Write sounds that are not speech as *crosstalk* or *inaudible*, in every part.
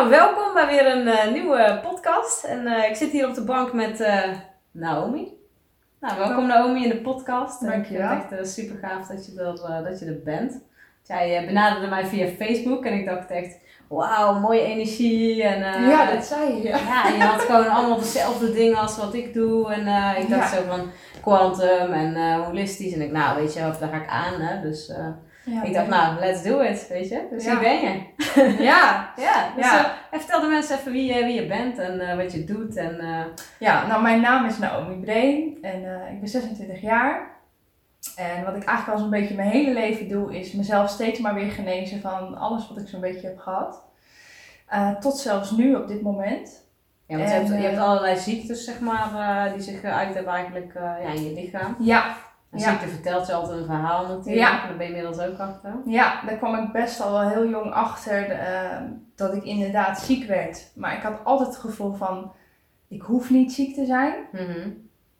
Nou, welkom bij weer een eh, nieuwe podcast. En eh, ik zit hier op de bank met eh, Naomi. Nou, welkom Naomi in de podcast. En Dankjewel. Ik vind het echt super gaaf dat je, er, dat je er bent. Jij benaderde mij via Facebook en ik dacht echt, wauw, mooie energie. En, ja, dat zei je. Ja. ja, en je had gewoon allemaal dezelfde dingen als wat ik doe. En ik dacht Ja. zo van quantum en holistisch. En ik, nou, weet je, daar ga ik aan. Hè? Dus Ja, ik dacht, nou, let's do it, weet je. Dus Ja. hier ben je. *laughs* *laughs* Ja, Ja, dus Ja. eh, vertel de mensen even wie, je- wie je bent en eh, wat je doet. En, eh, ja, nou mijn naam is Naomi Breen en eh, ik ben 26 jaar. En wat ik eigenlijk al zo'n beetje mijn hele leven doe, is mezelf steeds maar weer genezen van alles wat ik zo'n beetje heb gehad. Eh, tot zelfs nu op dit moment. ja, want je, hebt, je eh, hebt allerlei ziektes, zeg maar, eh, die zich uit hebben eigenlijk eh, ja, in je lichaam. Ja, En Ja. ziekte vertelt je altijd een verhaal natuurlijk. Ja. Daar ben je inmiddels ook achter. ja, daar kwam ik best al wel heel jong achter eh, dat ik inderdaad ziek werd. Maar ik had altijd het gevoel van, ik hoef niet ziek te zijn. Mhm.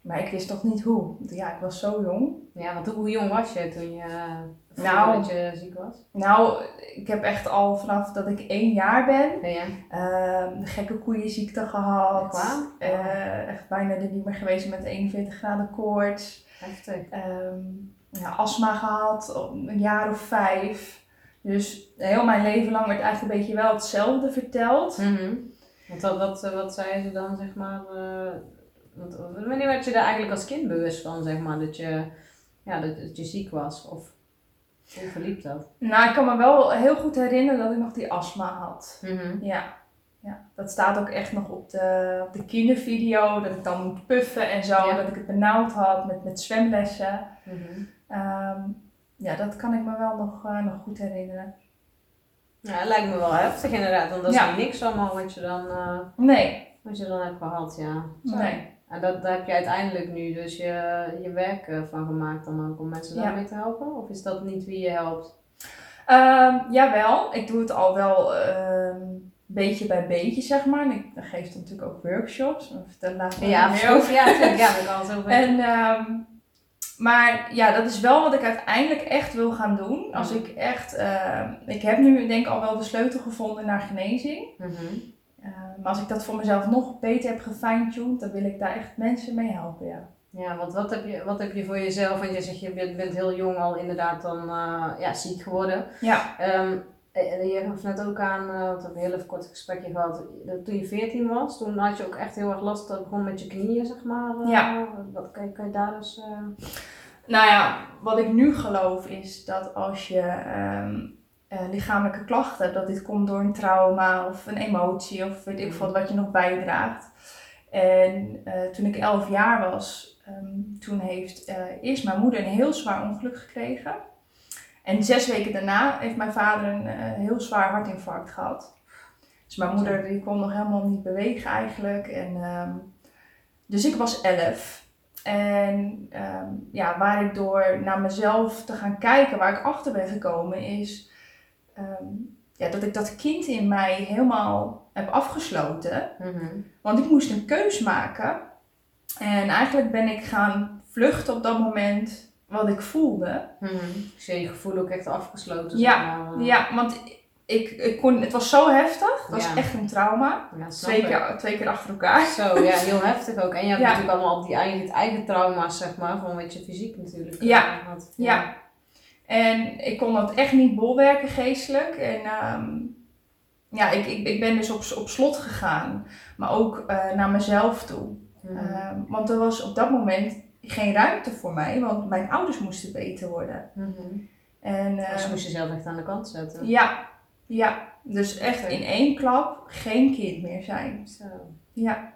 Maar ik wist toch niet hoe. Ja, ik was zo jong. Ja, want hoe, jong was je toen je, uh, Nou. dat je ziek was? Nou, ik heb echt al vanaf dat ik één jaar ben, Ja, ja. de gekke koeienziekte gehad. Echt? Eh, echt bijna er niet meer geweest met 41 graden koorts. Heftig. Ehm, ja, astma gehad, een jaar of vijf. Dus heel mijn leven lang werd eigenlijk een beetje wel hetzelfde verteld. Mhm. Want wat, wat, wat zei ze dan, zeg maar... eh, want, wanneer werd je daar eigenlijk als kind bewust van, zeg maar, dat je, ja, dat, dat je ziek was? Of hoe verliep dat? Nou, ik kan me wel heel goed herinneren dat ik nog die astma had. Mhm. Ja, ja. dat staat ook echt nog op de, op de kindervideo. Dat ik dan moet puffen en zo. Ja. Dat ik het benauwd had met, met zwemlessen. Mhm. Ehm, ja, dat kan ik me wel nog, eh, nog goed herinneren. Ja, het lijkt me wel heftig inderdaad, want dat is Ja. niks allemaal wat je dan, eh, Nee, wat je dan hebt gehad, ja. Zo. nee. En dat, daar heb je uiteindelijk nu dus je, je werk eh, van gemaakt dan ook om mensen Ja. daarmee te helpen? Of is dat niet wie je helpt? Ehm, jawel, ik doe het al wel ehm, beetje bij beetje, zeg maar. En ik geef dan natuurlijk ook workshops. Maar vertel later Ja, meer zo, ja, natuurlijk. Ja, dat kan het over. En, ehm, maar ja, dat is wel wat ik uiteindelijk echt wil gaan doen. Als Mhm. ik echt, ehm, ik heb nu denk ik al wel de sleutel gevonden naar genezing. Mhm. Eh, maar als ik dat voor mezelf nog beter heb gefine-tuned, dan wil ik daar echt mensen mee helpen, ja. Ja, want wat heb, je, wat heb je voor jezelf? Want je zegt je bent, bent heel jong al inderdaad dan eh, ja, ziek geworden. Ja, Ehm, je gaf net ook aan, eh want we hebben een heel even kort gesprekje gehad. dat Toen je 14 was, toen had je ook echt heel erg last. Dat begon met je knieën, zeg maar. eh, Ja. Wat kan je, kan je daar dus. eh, nou ja, wat ik nu geloof is dat als je ehm, eh, lichamelijke klachten hebt, dat dit komt door een trauma of een emotie of weet ik veel wat je nog bijdraagt. En eh, toen ik 11 jaar was, ehm, toen heeft eh, eerst mijn moeder een heel zwaar ongeluk gekregen. En zes weken daarna heeft mijn vader een eh, heel zwaar hartinfarct gehad. Dus mijn moeder die kon nog helemaal niet bewegen eigenlijk. En, ehm, dus ik was 11. En ehm, ja, waar ik door naar mezelf te gaan kijken, waar ik achter ben gekomen, is ehm, ja, dat ik dat kind in mij helemaal heb afgesloten. mhm. Want ik moest een keus maken. En eigenlijk ben ik gaan vluchten op dat moment wat ik voelde. Mhm. Dus je je gevoel ook echt afgesloten. Ja. Ja, want ik, ik kon, het was zo heftig. Het was Ja. echt een trauma. Ja, Twee keer, twee keer achter elkaar. Zo, ja, heel heftig ook. En je hebt Ja. natuurlijk allemaal op die eigen, eigen trauma's, zeg maar, van wat je fysiek natuurlijk Ja. eh, had. Ja. En ik kon dat echt niet bolwerken geestelijk. En ehm, ja, ik, ik, ik ben dus op, op slot gegaan. Maar ook eh, naar mezelf toe. Mhm. Ehm, want er was op dat moment geen ruimte voor mij. Want mijn ouders moesten beter worden. Mhm. En, Dus ehm, moest je zelf echt aan de kant zetten. ja, ja, dus echt in één klap geen kind meer zijn. Zo. Ja,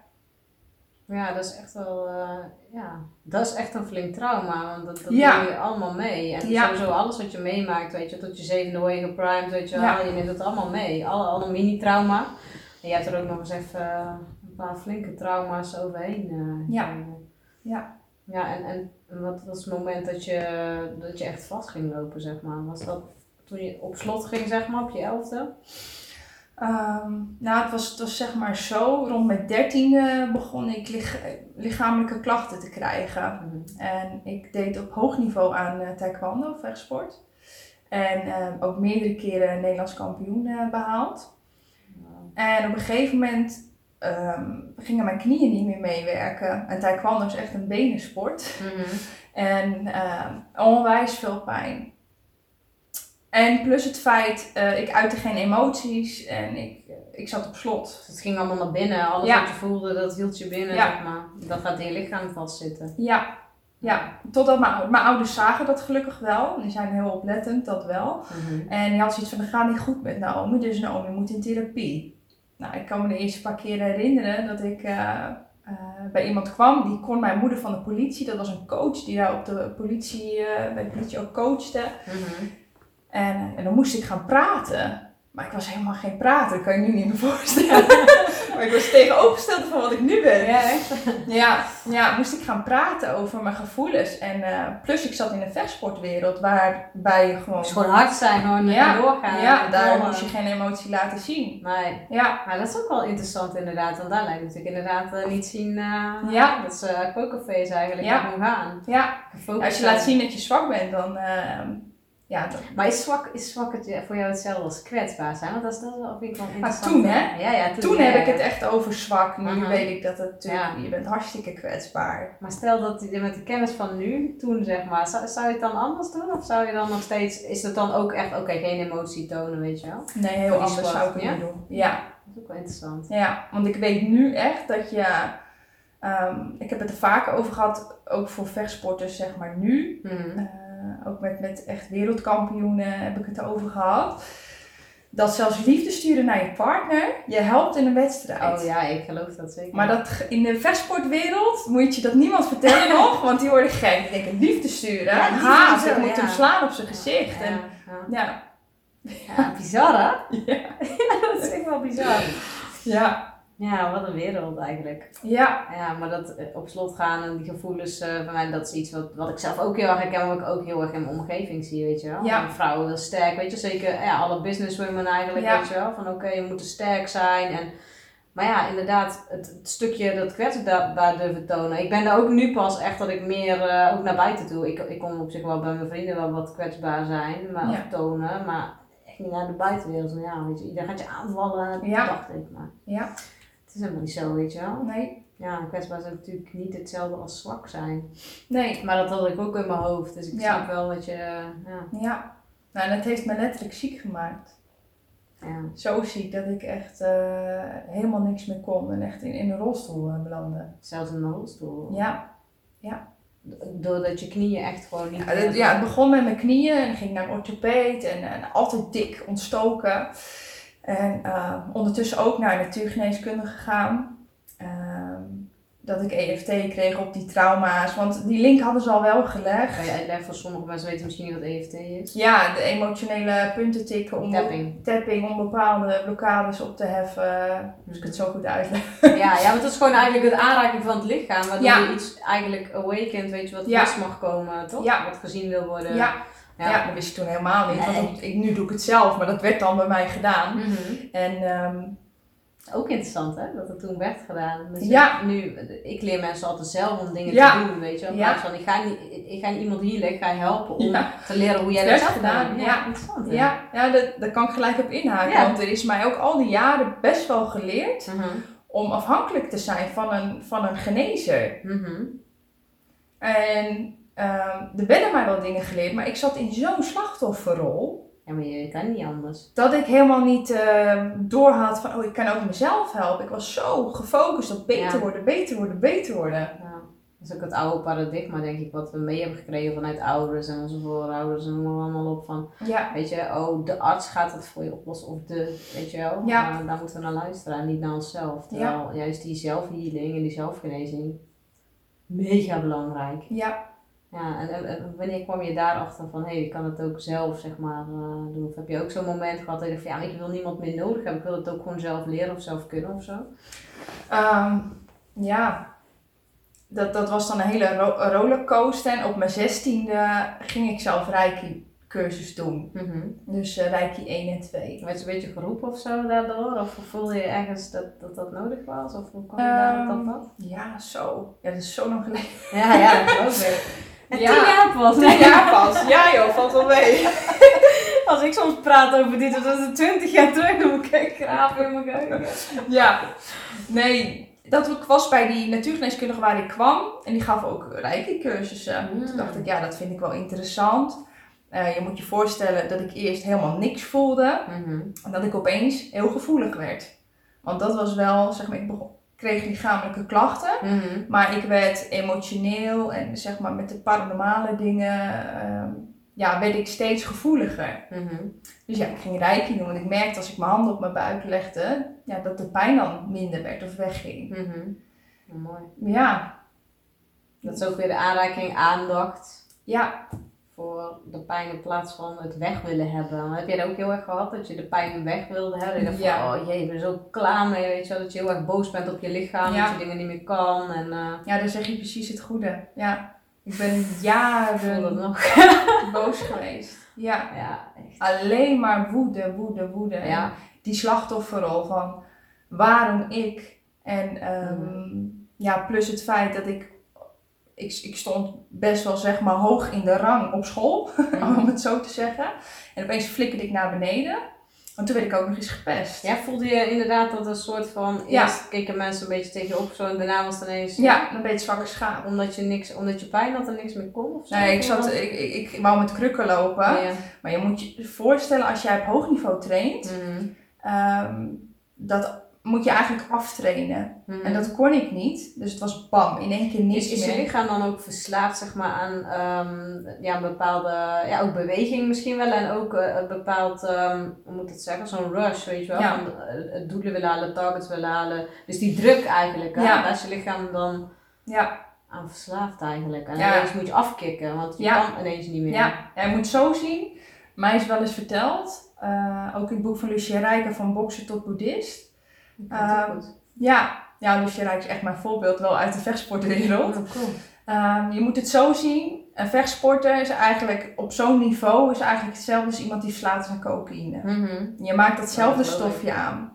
Ja, dat is echt wel, eh, ja, dat is echt een flink trauma, want dat, dat Ja. je allemaal mee. En Ja. sowieso alles wat je meemaakt, weet je, tot je zevende hoor je geprimed, weet je Ja. je neemt het allemaal mee. Alle, alle mini-trauma. En je hebt er ook nog eens even eh, een paar flinke trauma's overheen eh, Ja. Ja. Ja, en, en wat was het moment dat je, dat je echt vast ging lopen, zeg maar? Was dat toen je op slot ging, zeg maar, op je elfde? Ehm, nou, het was, het was zeg maar zo. Rond mijn dertiende begon ik lich- lichamelijke klachten te krijgen. En ik deed op hoog niveau aan eh, taekwondo, vechtsport. En ehm, ook meerdere keren Nederlands kampioen eh, behaald. En op een gegeven moment ehm, gingen mijn knieën niet meer meewerken. En daar kwam dus echt een benensport. Mhm. En ehm, onwijs veel pijn. En plus het feit, eh, ik uitte geen emoties en ik, ik zat op slot. Het ging allemaal naar binnen. Alles Ja. wat je voelde, dat hield je binnen, Ja. zeg maar. Dat gaat in je lichaam vastzitten. Ja, ja. totdat mijn, mijn ouders zagen dat gelukkig wel. Die zijn heel oplettend, dat wel. Mhm. En die had zoiets van, dat gaat niet goed met Naomi, dus Naomi moet in therapie. Nou, ik kan me de eerste paar keer herinneren dat ik eh, eh, bij iemand kwam. Die kon mijn moeder van de politie, dat was een coach die daar op de politie, eh, bij de politie ook coachte. Mhm. En, en dan moest ik gaan praten. Maar ik was helemaal geen prater, dat kan je nu niet meer voorstellen. *laughs* maar ik was tegenovergesteld van wat ik nu ben. Ja, echt? Ja, ja, moest ik gaan praten over mijn gevoelens. En eh, plus ik zat in een vechtsportwereld waarbij je gewoon... Het is gewoon hard zijn, gewoon Ja, doorgaan. ja, En daar moest je geen emotie laten zien. Nee. Ja, Maar dat is ook wel interessant inderdaad, want daar lijkt natuurlijk inderdaad eh, niet zien eh, Ja. dat ze uh, pokerface eigenlijk Ja. gaan. ja. Als je laat zien dat je zwak bent, dan... eh, ja, Maar is zwak, is zwak het je- voor jou hetzelfde als kwetsbaar zijn? Want dat is, dat vind ik wel interessant. toen, hè? Ja, ja, toen, toen ja, heb ja. ik het echt over zwak. Nu weet ik dat het natuurlijk... Ja. Je bent hartstikke kwetsbaar. Maar stel dat je met de kennis van nu, toen zeg maar, zou, zou je het dan anders doen? Of zou je dan nog steeds, is het dan ook echt, oké, geen emotie tonen, weet je wel? Dat Nee, heel anders zwak, zou ik het niet doen. Ja. is ook wel interessant. Ja, want ik weet nu echt dat je. ehm, ik heb het er vaker over gehad, ook voor vechtsporters, zeg maar nu. Mhm. Eh, ook met, met echt wereldkampioenen heb ik het erover gehad. Dat zelfs liefde sturen naar je partner je helpt in een wedstrijd. Oh ja, ik geloof dat zeker. Maar dat, in de vechtsportwereld moet je dat niemand vertellen *laughs* nog, want die worden gek. Die denken liefde sturen, Ja, liefde haat, ik moet ja. hem slaan op zijn gezicht. ja, En, ja. ja, Ja, bizar hè? *laughs* *laughs* Ja. dat is echt wel bizar. ja, Ja, wat een wereld eigenlijk. ja, Ja, maar dat eh, op slot gaan en die gevoelens bij mij, dat is iets wat, wat ik zelf ook heel erg herken, wat ik ook heel erg in mijn omgeving zie, weet je wel. Ja. Een vrouw heel sterk, weet je, zeker ja, alle businesswomen eigenlijk, Ja. weet je wel. Van oké, je moet sterk zijn en... Maar ja, inderdaad, het, het stukje dat kwetsbaar durven tonen. Ik ben daar ook nu pas echt dat ik meer eh, ook naar buiten toe. Ik, ik kon op zich wel bij mijn vrienden wel wat kwetsbaar zijn, maar Ja. tonen. Maar echt niet naar de buitenwereld. Ja, weet je, iedereen gaat je aanvallen, Ja. dacht ik. Maar ja, is helemaal niet zo, weet je wel. nee, Ja, kwetsbaar is natuurlijk niet hetzelfde als zwak zijn. nee. Maar dat had ik ook in mijn hoofd. Dus ik Ja. snap wel dat je... eh, Ja, Ja, nou, dat heeft me letterlijk ziek gemaakt. ja. Zo ziek dat ik echt eh, helemaal niks meer kon en echt in, in een rolstoel eh, belandde. Zelfs in een rolstoel. Ja. Doordat je knieën echt gewoon niet... Ja, het, ja, het begon met mijn knieën en ging naar een orthopeed en, en altijd dik ontstoken. En eh, ondertussen ook naar natuurgeneeskunde gegaan. Ehm, dat ik EFT kreeg op die trauma's, want die link hadden ze al wel gelegd. Kan je uitleggen voor sommige mensen weten misschien niet wat EFT is? Ja, de emotionele punten tikken om Tapping. tapping om bepaalde blokkades op te heffen. Als ik het zo goed uitleg. Ja, ja, want dat is gewoon eigenlijk het aanraking van het lichaam. Waardoor Ja. je iets eigenlijk awakent, weet je, wat Ja. los mag komen, toch? Ja. Wat gezien wil worden. Ja, Ja. Ja, dat wist ik toen helemaal niet. Nee. Want ik, nu doe ik het zelf, maar dat werd dan bij mij gedaan. Mhm. En ehm, Ook interessant, hè? Dat het toen werd gedaan. Dus Ja. Nu, ik leer mensen altijd zelf om dingen Ja. te doen, weet je. In Ja. plaats van, ik ga, niet, ik ga iemand hier ik ga je helpen om Ja. te leren hoe jij Het dat zelf gedaan, doen. ja. interessant. hè? ja, ja dat, daar kan ik gelijk op inhaken. Ja. Want er is mij ook al die jaren best wel geleerd Mhm. om afhankelijk te zijn van een, van een genezer. Mhm. En ehm, er werden mij wel dingen geleerd, maar ik zat in zo'n slachtofferrol. Ja, maar je kan niet anders. Dat ik helemaal niet ehm doorhad van, oh, ik kan ook mezelf helpen. Ik was zo gefocust op beter Ja. worden, beter worden, beter worden. Ja. Dat is ook het oude paradigma, denk ik, wat we mee hebben gekregen vanuit ouders en onze voorouders en noem allemaal op. Van, Ja, weet je, oh, de arts gaat het voor je oplossen of de, weet je wel. Ja. Maar daar moeten we naar luisteren en niet naar onszelf. Terwijl juist die zelfhealing en die zelfgenezing, mega belangrijk. ja. Ja, en, wanneer kwam je daarachter van, hé, hey, ik kan het ook zelf, zeg maar, eh, doen? Of heb je ook zo'n moment gehad dat je dacht van, ja, ik wil niemand meer nodig hebben, ik wil het ook gewoon zelf leren of zelf kunnen of zo? Ehm, ja, dat, dat was dan een hele ro rollercoaster. En op mijn zestiende ging ik zelf Reiki cursus doen. Mhm. Dus eh, Reiki 1 en 2. Werd je een beetje geroepen of zo daardoor? Of voelde je ergens dat dat, dat nodig was? Of hoe kwam je daar dat Ehm, pad? Ja, zo. Ja, dat is zo lang geleden. Ja, ja, dat ik. *laughs* En Ja. tien jaar pas. Tien jaar pas. *laughs* Ja joh, valt wel mee. *laughs* Als ik soms praat over dit, dat is 20 jaar terug, dan moet ik graven in mijn geheugen. Ja, nee, dat was bij die natuurgeneeskundige waar ik kwam. En die gaf ook rijke cursussen. Mm. Toen dacht ik, ja, dat vind ik wel interessant. Eh, je moet je voorstellen dat ik eerst helemaal niks voelde. Mhm. En dat ik opeens heel gevoelig werd. Want dat was wel, zeg maar, ik begon, kreeg lichamelijke klachten. Mhm. Maar ik werd emotioneel en zeg maar met de paranormale dingen, ehm, ja, werd ik steeds gevoeliger. Mhm. Dus ja, ik ging reiki doen en ik merkte als ik mijn handen op mijn buik legde, ja, dat de pijn dan minder werd of wegging. Mhm. Mooi. Maar ja, Dat is ook weer de aanreiking aandacht ja, voor de pijn in plaats van het weg willen hebben. Heb jij dat ook heel erg gehad, dat je de pijn weg wilde hebben? Dat je Ja. van, oh jee, ik ben zo klaar mee, weet je wel. Dat je heel erg boos bent op je lichaam, Ja. dat je dingen niet meer kan. En eh ja, daar zeg je precies het goede. Ja, ik ben jaren nog. *laughs* boos geweest. Ja, Ja, echt. alleen maar woede, woede, woede. Ja. die slachtofferrol van waarom ik. En ehm, ja, plus het feit dat ik, ik, ik stond best wel zeg maar hoog in de rang op school, *laughs* om het zo te zeggen. En opeens flikkerde ik naar beneden. En toen werd ik ook nog eens gepest. Ja, voelde je inderdaad dat een soort van, Ja. eerst keken mensen een beetje tegen je op zo en daarna was het ineens, Ja, dan ben je zwakke schaap. omdat je niks, omdat je pijn had en niks meer kon of zo? Nee, ik, zat, ik, ik, ik wou met krukken lopen. Ja. Maar je moet je voorstellen, als jij op hoog niveau traint, Mhm. ehm, dat moet je eigenlijk aftrainen. Mhm. En dat kon ik niet. Dus het was bam, in één keer niks Is, is je meer. lichaam dan ook verslaafd zeg maar, aan ehm, ja, een bepaalde ja, ook beweging misschien wel en ook eh, een bepaald, ehm, hoe moet ik het zeggen, zo'n rush, weet je wel, Ja. van eh, het doelen willen halen, targets willen halen. Dus die druk eigenlijk, hè? Ja. is je lichaam dan Ja, aan verslaafd eigenlijk. En Ja. ineens moet je afkicken, want je Ja. kan ineens niet meer. ja. je moet zo zien. Mij is wel eens verteld, eh, ook in het boek van Lucia Rijker, van bokser tot boeddhist. Het ook Ehm. Ja, ja Lucia Rijker is echt mijn voorbeeld, wel uit de vechtsportwereld. Oh, cool. Je moet het zo zien, een vechtsporter is eigenlijk op zo'n niveau, is eigenlijk hetzelfde als iemand die is aan cocaïne. Mhm. Je maakt datzelfde Ja, dat stofje aan.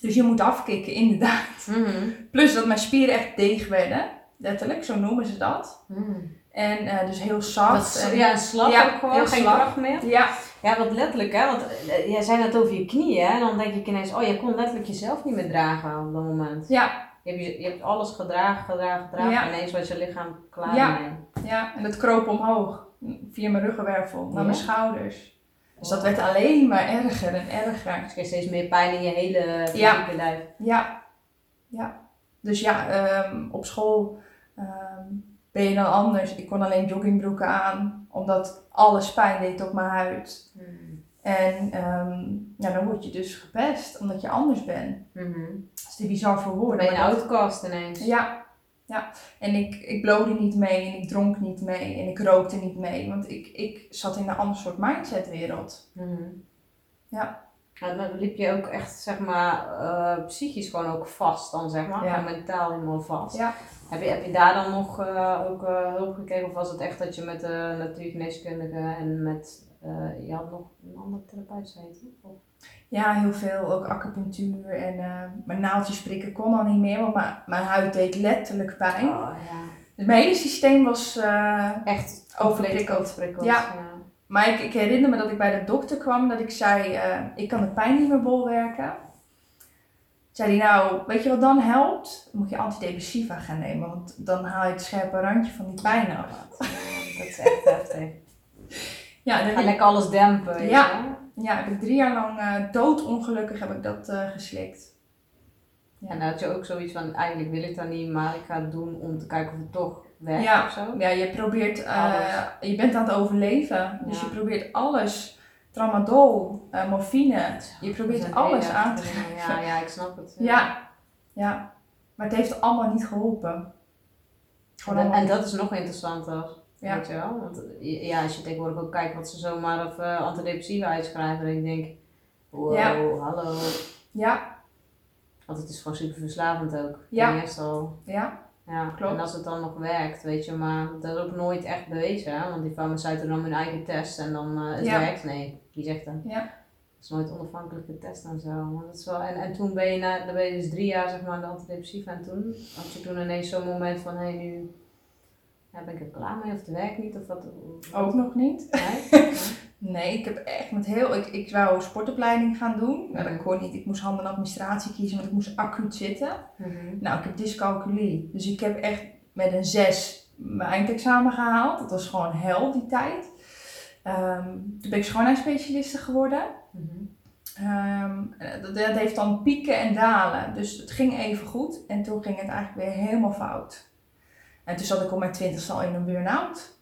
Dus je moet afkicken, inderdaad. Mhm. Plus dat mijn spieren echt deeg werden. Letterlijk, zo noemen ze dat. Mhm. En eh, dus heel zacht. is, en, ja, slap Ja, ook gewoon, heel geen slap. kracht meer. ja, Ja, wat letterlijk hè, want eh, jij zei net over je knieën hè, en dan denk ik ineens, oh je kon letterlijk jezelf niet meer dragen op dat moment. ja, Je hebt, je, hebt alles gedragen, gedragen, gedragen Ja. en ineens was je lichaam klaar Ja. mee. ja. En dat kroop omhoog. Via mijn ruggenwervel, naar Ja? mijn schouders. Dus dat werd alleen maar erger en erger. Dus je kreeg steeds meer pijn in je hele Ja. lijf. Ja, ja. Dus ja, ehm, op school ehm, ben je dan anders. Ik kon alleen joggingbroeken aan, omdat alles pijn deed op mijn huid. En ehm, ja, dan word je dus gepest, omdat je anders bent. Mhm. Dat is te bizar voor woorden. ben je een outcast ineens. Ja, ja. En ik, ik blode niet mee en ik dronk niet mee en ik rookte niet mee. Want ik, ik zat in een ander soort mindsetwereld. Mhm. Ja. En dan liep je ook echt, zeg maar, eh, psychisch gewoon ook vast dan, zeg maar. Ja. Gewoon mentaal helemaal vast. Ja. Heb je, heb je daar dan nog eh, ook eh, hulp gekregen? Of was het echt dat je met de natuurgeneeskundige en met, eh, je had nog een andere therapeut, zei je Ja, heel veel. Ook acupunctuur en eh, mijn naaldjes prikken kon al niet meer, want mijn, mijn huid deed letterlijk pijn. Oh, ja. Dus mijn hele systeem was... eh, Echt Overprikkeld. overprikkeld. Ja. maar ik, ik herinner me dat ik bij de dokter kwam, dat ik zei, eh, ik kan de pijn niet meer bolwerken. Zei hij, nou, weet je wat dan helpt? Dan moet je antidepressiva gaan nemen, want dan haal je het scherpe randje van die pijn af. Ja, dat is echt heftig. *laughs* Ja, dan Ga lekker alles dempen. Ja. Ja, heb ik drie jaar lang eh, doodongelukkig heb ik dat eh, geslikt. En dan had je ook zoiets van, eigenlijk wil ik dat niet, maar ik ga het doen om te kijken of het toch werkt Ja. of zo. Ja, je probeert, Alles. je bent aan het overleven. Dus Ja. je probeert alles, tramadol, eh, morfine, je probeert alles hele aan te dingen. Ja, ja, ik snap het. Ja, ja. Maar het heeft allemaal niet geholpen. Gewoon En, allemaal- en dat is nog interessanter, Ja. weet je wel. Want eh, ja, als je tegenwoordig ook kijkt wat ze zomaar of eh, antidepressiva uitschrijven, dan denk ik, wow, Ja. hallo. Ja, Want het is gewoon super verslavend ook. Ja. Ten eerste al. ja, Ja, Klopt. en als het dan nog werkt, weet je, maar dat is ook nooit echt bewezen, hè? want die farmaceuten doen hun eigen test en dan eh, het Ja. werkt. Nee, wie zegt dat? Ja. Het is nooit onafhankelijke test en zo. Maar dat is wel, en, en toen ben je, na, dan ben je dus drie jaar zeg maar aan de antidepressiva en toen had je toen ineens zo'n moment van, hé hey, nu, Ja, ben ik er klaar mee of het werkt niet of wat? Ook nog niet. Nee? *laughs* Nee, ik heb echt met heel... Ik, ik wou een sportopleiding gaan doen. Maar dat Mhm. kon niet. Ik moest handen en administratie kiezen, want ik moest acuut zitten. Mhm. Nou, ik heb dyscalculie. Dus ik heb echt met een 6 mijn eindexamen gehaald. Dat was gewoon hel die tijd. Ehm, toen ben ik schoonheidsspecialiste geworden. Mhm. Ehm, dat, dat heeft dan pieken en dalen. Dus het ging even goed. En toen ging het eigenlijk weer helemaal fout. En toen zat ik op mijn twintigste al in een burn-out.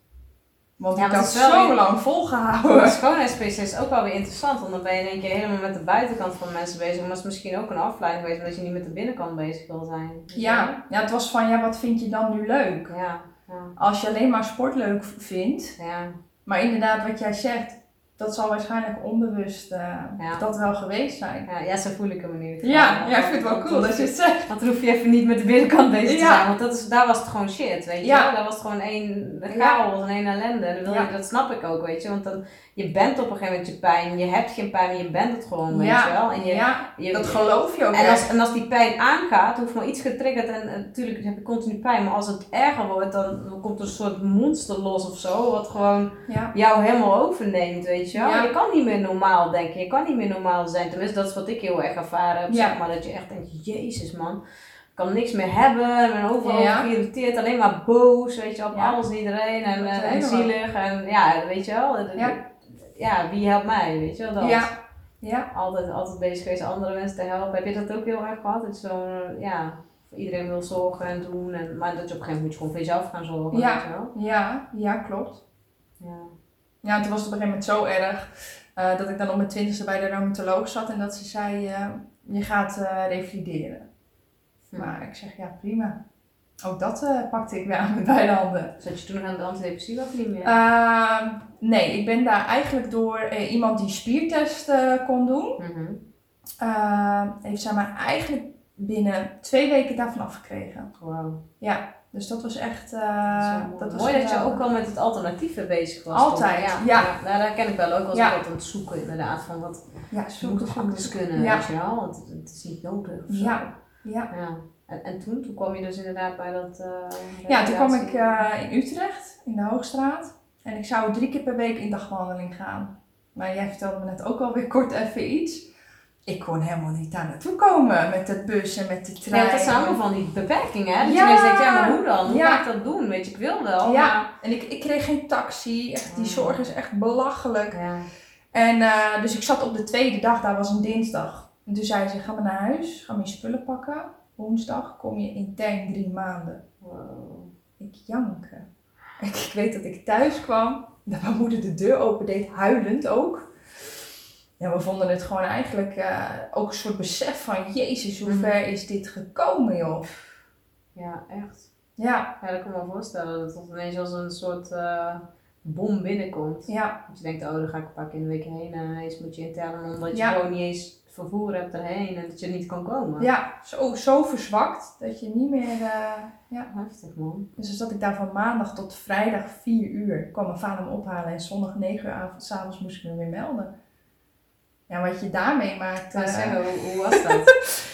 Want Ja, ik had zo lang volgehouden. schoonheidsspecialist is ook wel weer interessant, want dan ben je in één keer helemaal met de buitenkant van mensen bezig. Maar het is misschien ook een afleiding geweest, omdat je niet met de binnenkant bezig wil zijn. Ja, ja, het was van, ja, wat vind je dan nu leuk? Ja, ja, Als je alleen maar sport leuk vindt. ja. Maar inderdaad, wat jij zegt, dat zal waarschijnlijk onbewust eh, Ja. dat wel geweest zijn. Ja, ja, zo voel ik hem geval. Ja, ja, ik vind het wel cool dat je het zegt. Want dan hoef je even niet met de binnenkant bezig te zijn. Want dat is, daar was het gewoon shit, weet je wel. Daar was het gewoon één chaos en één ellende. En dan wil je, dat snap ik ook, weet je. Want dan, je bent op een gegeven moment je pijn. Je hebt geen pijn, maar je bent het gewoon, weet Ja. je wel. En je, Ja, je, dat geloof je ook en echt. als, en als die pijn aangaat, hoeft maar iets getriggerd en, en natuurlijk heb je continu pijn. Maar als het erger wordt, dan, dan komt er een soort monster los of zo. Wat gewoon Ja. jou helemaal overneemt, weet je wel. Je kan niet meer normaal denken, je kan niet meer normaal zijn. Tenminste, dat is wat ik heel erg ervaren heb, zeg maar. Dat je echt denkt, jezus man, ik kan niks meer hebben. Ik ben overal Ja. geïrriteerd, alleen maar boos, weet je op Ja. alles en iedereen. En, en, zielig en ja, weet je wel. Ja. Wie helpt mij, weet je wel. Dat. Ja. Ja. Altijd, altijd bezig geweest andere mensen te helpen. Heb je dat ook heel erg gehad? Dat ja, voor iedereen wil zorgen en doen. En, maar dat je op een gegeven moment moet je gewoon voor jezelf gaan zorgen, Ja. weet je wel. Ja, ja, klopt. Ja. Ja, toen was het op een gegeven moment zo erg eh, dat ik dan op mijn twintigste bij de rheumatoloog zat en dat ze zei, eh, je gaat eh, revalideren. Hm. Maar ik zeg, ja prima. Ook dat pakte ik weer aan met beide handen. Zat je toen nog aan de antidepressiva of niet meer? Nee, ik ben daar eigenlijk door eh, iemand die spiertest eh, kon doen, Mhm. ehm, heeft zij mij eigenlijk binnen twee weken daarvan afgekregen. Wow. Ja, dus dat was echt... Dat eh was mooi dat je ook al met het alternatieve bezig was. Altijd, toen. ja. Nou, daar ken ik wel ook als Ja. ik wat aan het zoeken inderdaad. Van wat Ja, zoeken, anders kunnen, Ja. weet je wel. Het, het is niet nodig of zo. Ja, ja. Ja. En, en toen? Toen kwam je dus inderdaad bij dat... eh, Ja, toen kwam ik eh, in Utrecht, in de Hoogstraat. En ik zou drie keer per week in dagwandeling gaan. Maar jij vertelde me net ook alweer kort even iets. Ik kon helemaal niet daar naartoe komen met de bus en met de Ja, trein. dat zijn allemaal van die beperkingen, hè? Dat Ja. je denkt, ja, maar hoe dan? Hoe Ja. ga ik dat doen? Weet je, ik wil wel, Ja. En ik, ik kreeg geen taxi. Echt, die zorg is echt belachelijk. Ja. En eh, dus ik zat op de tweede dag, daar was een dinsdag. En toen zei ze, ga maar naar huis, ga maar je spullen pakken. Woensdag kom je intern drie maanden. Wow. Ik janken. Ik, weet dat ik thuis kwam, dat mijn moeder de deur opendeed, huilend ook. Ja, we vonden het gewoon eigenlijk eh, ook een soort besef van, jezus, hoe Mhm. ver is dit gekomen, joh. Ja, echt. Ja, Ja, dat kan ik me wel voorstellen. Dat het ineens als een soort eh, bom binnenkomt. ja, Dat je denkt, oh, dan ga ik een paar keer in de week heen. En eens moet je intern, omdat je Ja. gewoon niet eens vervoer hebt erheen. En dat je niet kan komen. ja. Zo, zo verzwakt dat je niet meer... eh, ja. Heftig, man. Dus dan zat ik daar van maandag tot vrijdag 4 uur. kwam mijn vader me ophalen en zondag 9 uur avond, s'avonds moest ik me weer melden. Ja, wat je daarmee maakt. Zeggen, hoe, hoe was dat? *laughs*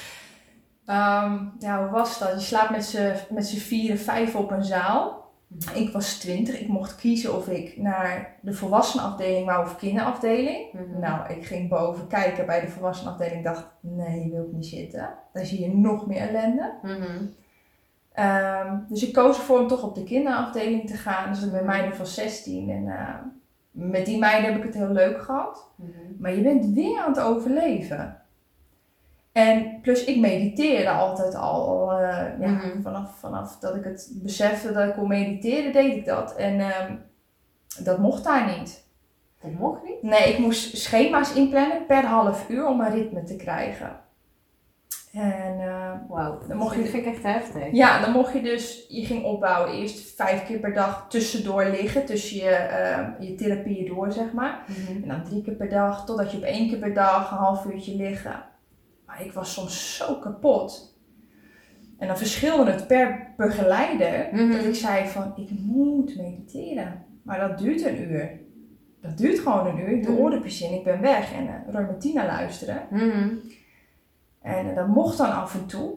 Ehm, ja, hoe was dat? Je slaapt met z'n met z'n vieren, vijf op een zaal. Ik was twintig. Ik mocht kiezen of ik naar de volwassenenafdeling wou of kinderafdeling. Mhm. Nou, ik ging boven kijken bij de volwassenenafdeling. dacht, nee, hier wil ik niet zitten. Dan zie je nog meer ellende. Mhm. Ehm, dus ik koos ervoor om toch op de kinderafdeling te gaan. Dus ik ben meiden van 16. En eh, met die meiden heb ik het heel leuk gehad. Mhm. Maar je bent weer aan het overleven. En plus ik mediteerde altijd al. eh, ja, Mhm. vanaf, vanaf dat ik het besefte dat ik kon mediteren, deed ik dat. En ehm, dat mocht daar niet. Dat mocht niet? Nee, ik moest schema's inplannen per half uur om een ritme te krijgen. En eh, Wauw. Dan mocht dat je- vind ik echt heftig. ja, dan mocht je dus, je ging opbouwen. Eerst vijf keer per dag tussendoor liggen, tussen je, eh, je therapieën door, zeg maar. Mhm. En dan drie keer per dag, totdat je op één keer per dag een half uurtje liggen. Ik was soms zo kapot. En dan verschilde het per begeleider. Mhm. Dat ik zei van, ik moet mediteren. Maar dat duurt een uur. Dat duurt gewoon een uur. Ik doe Mhm. oordopjes in, ik ben weg. En uh, Roy Martina luisteren. Mhm. En eh, dat mocht dan af en toe.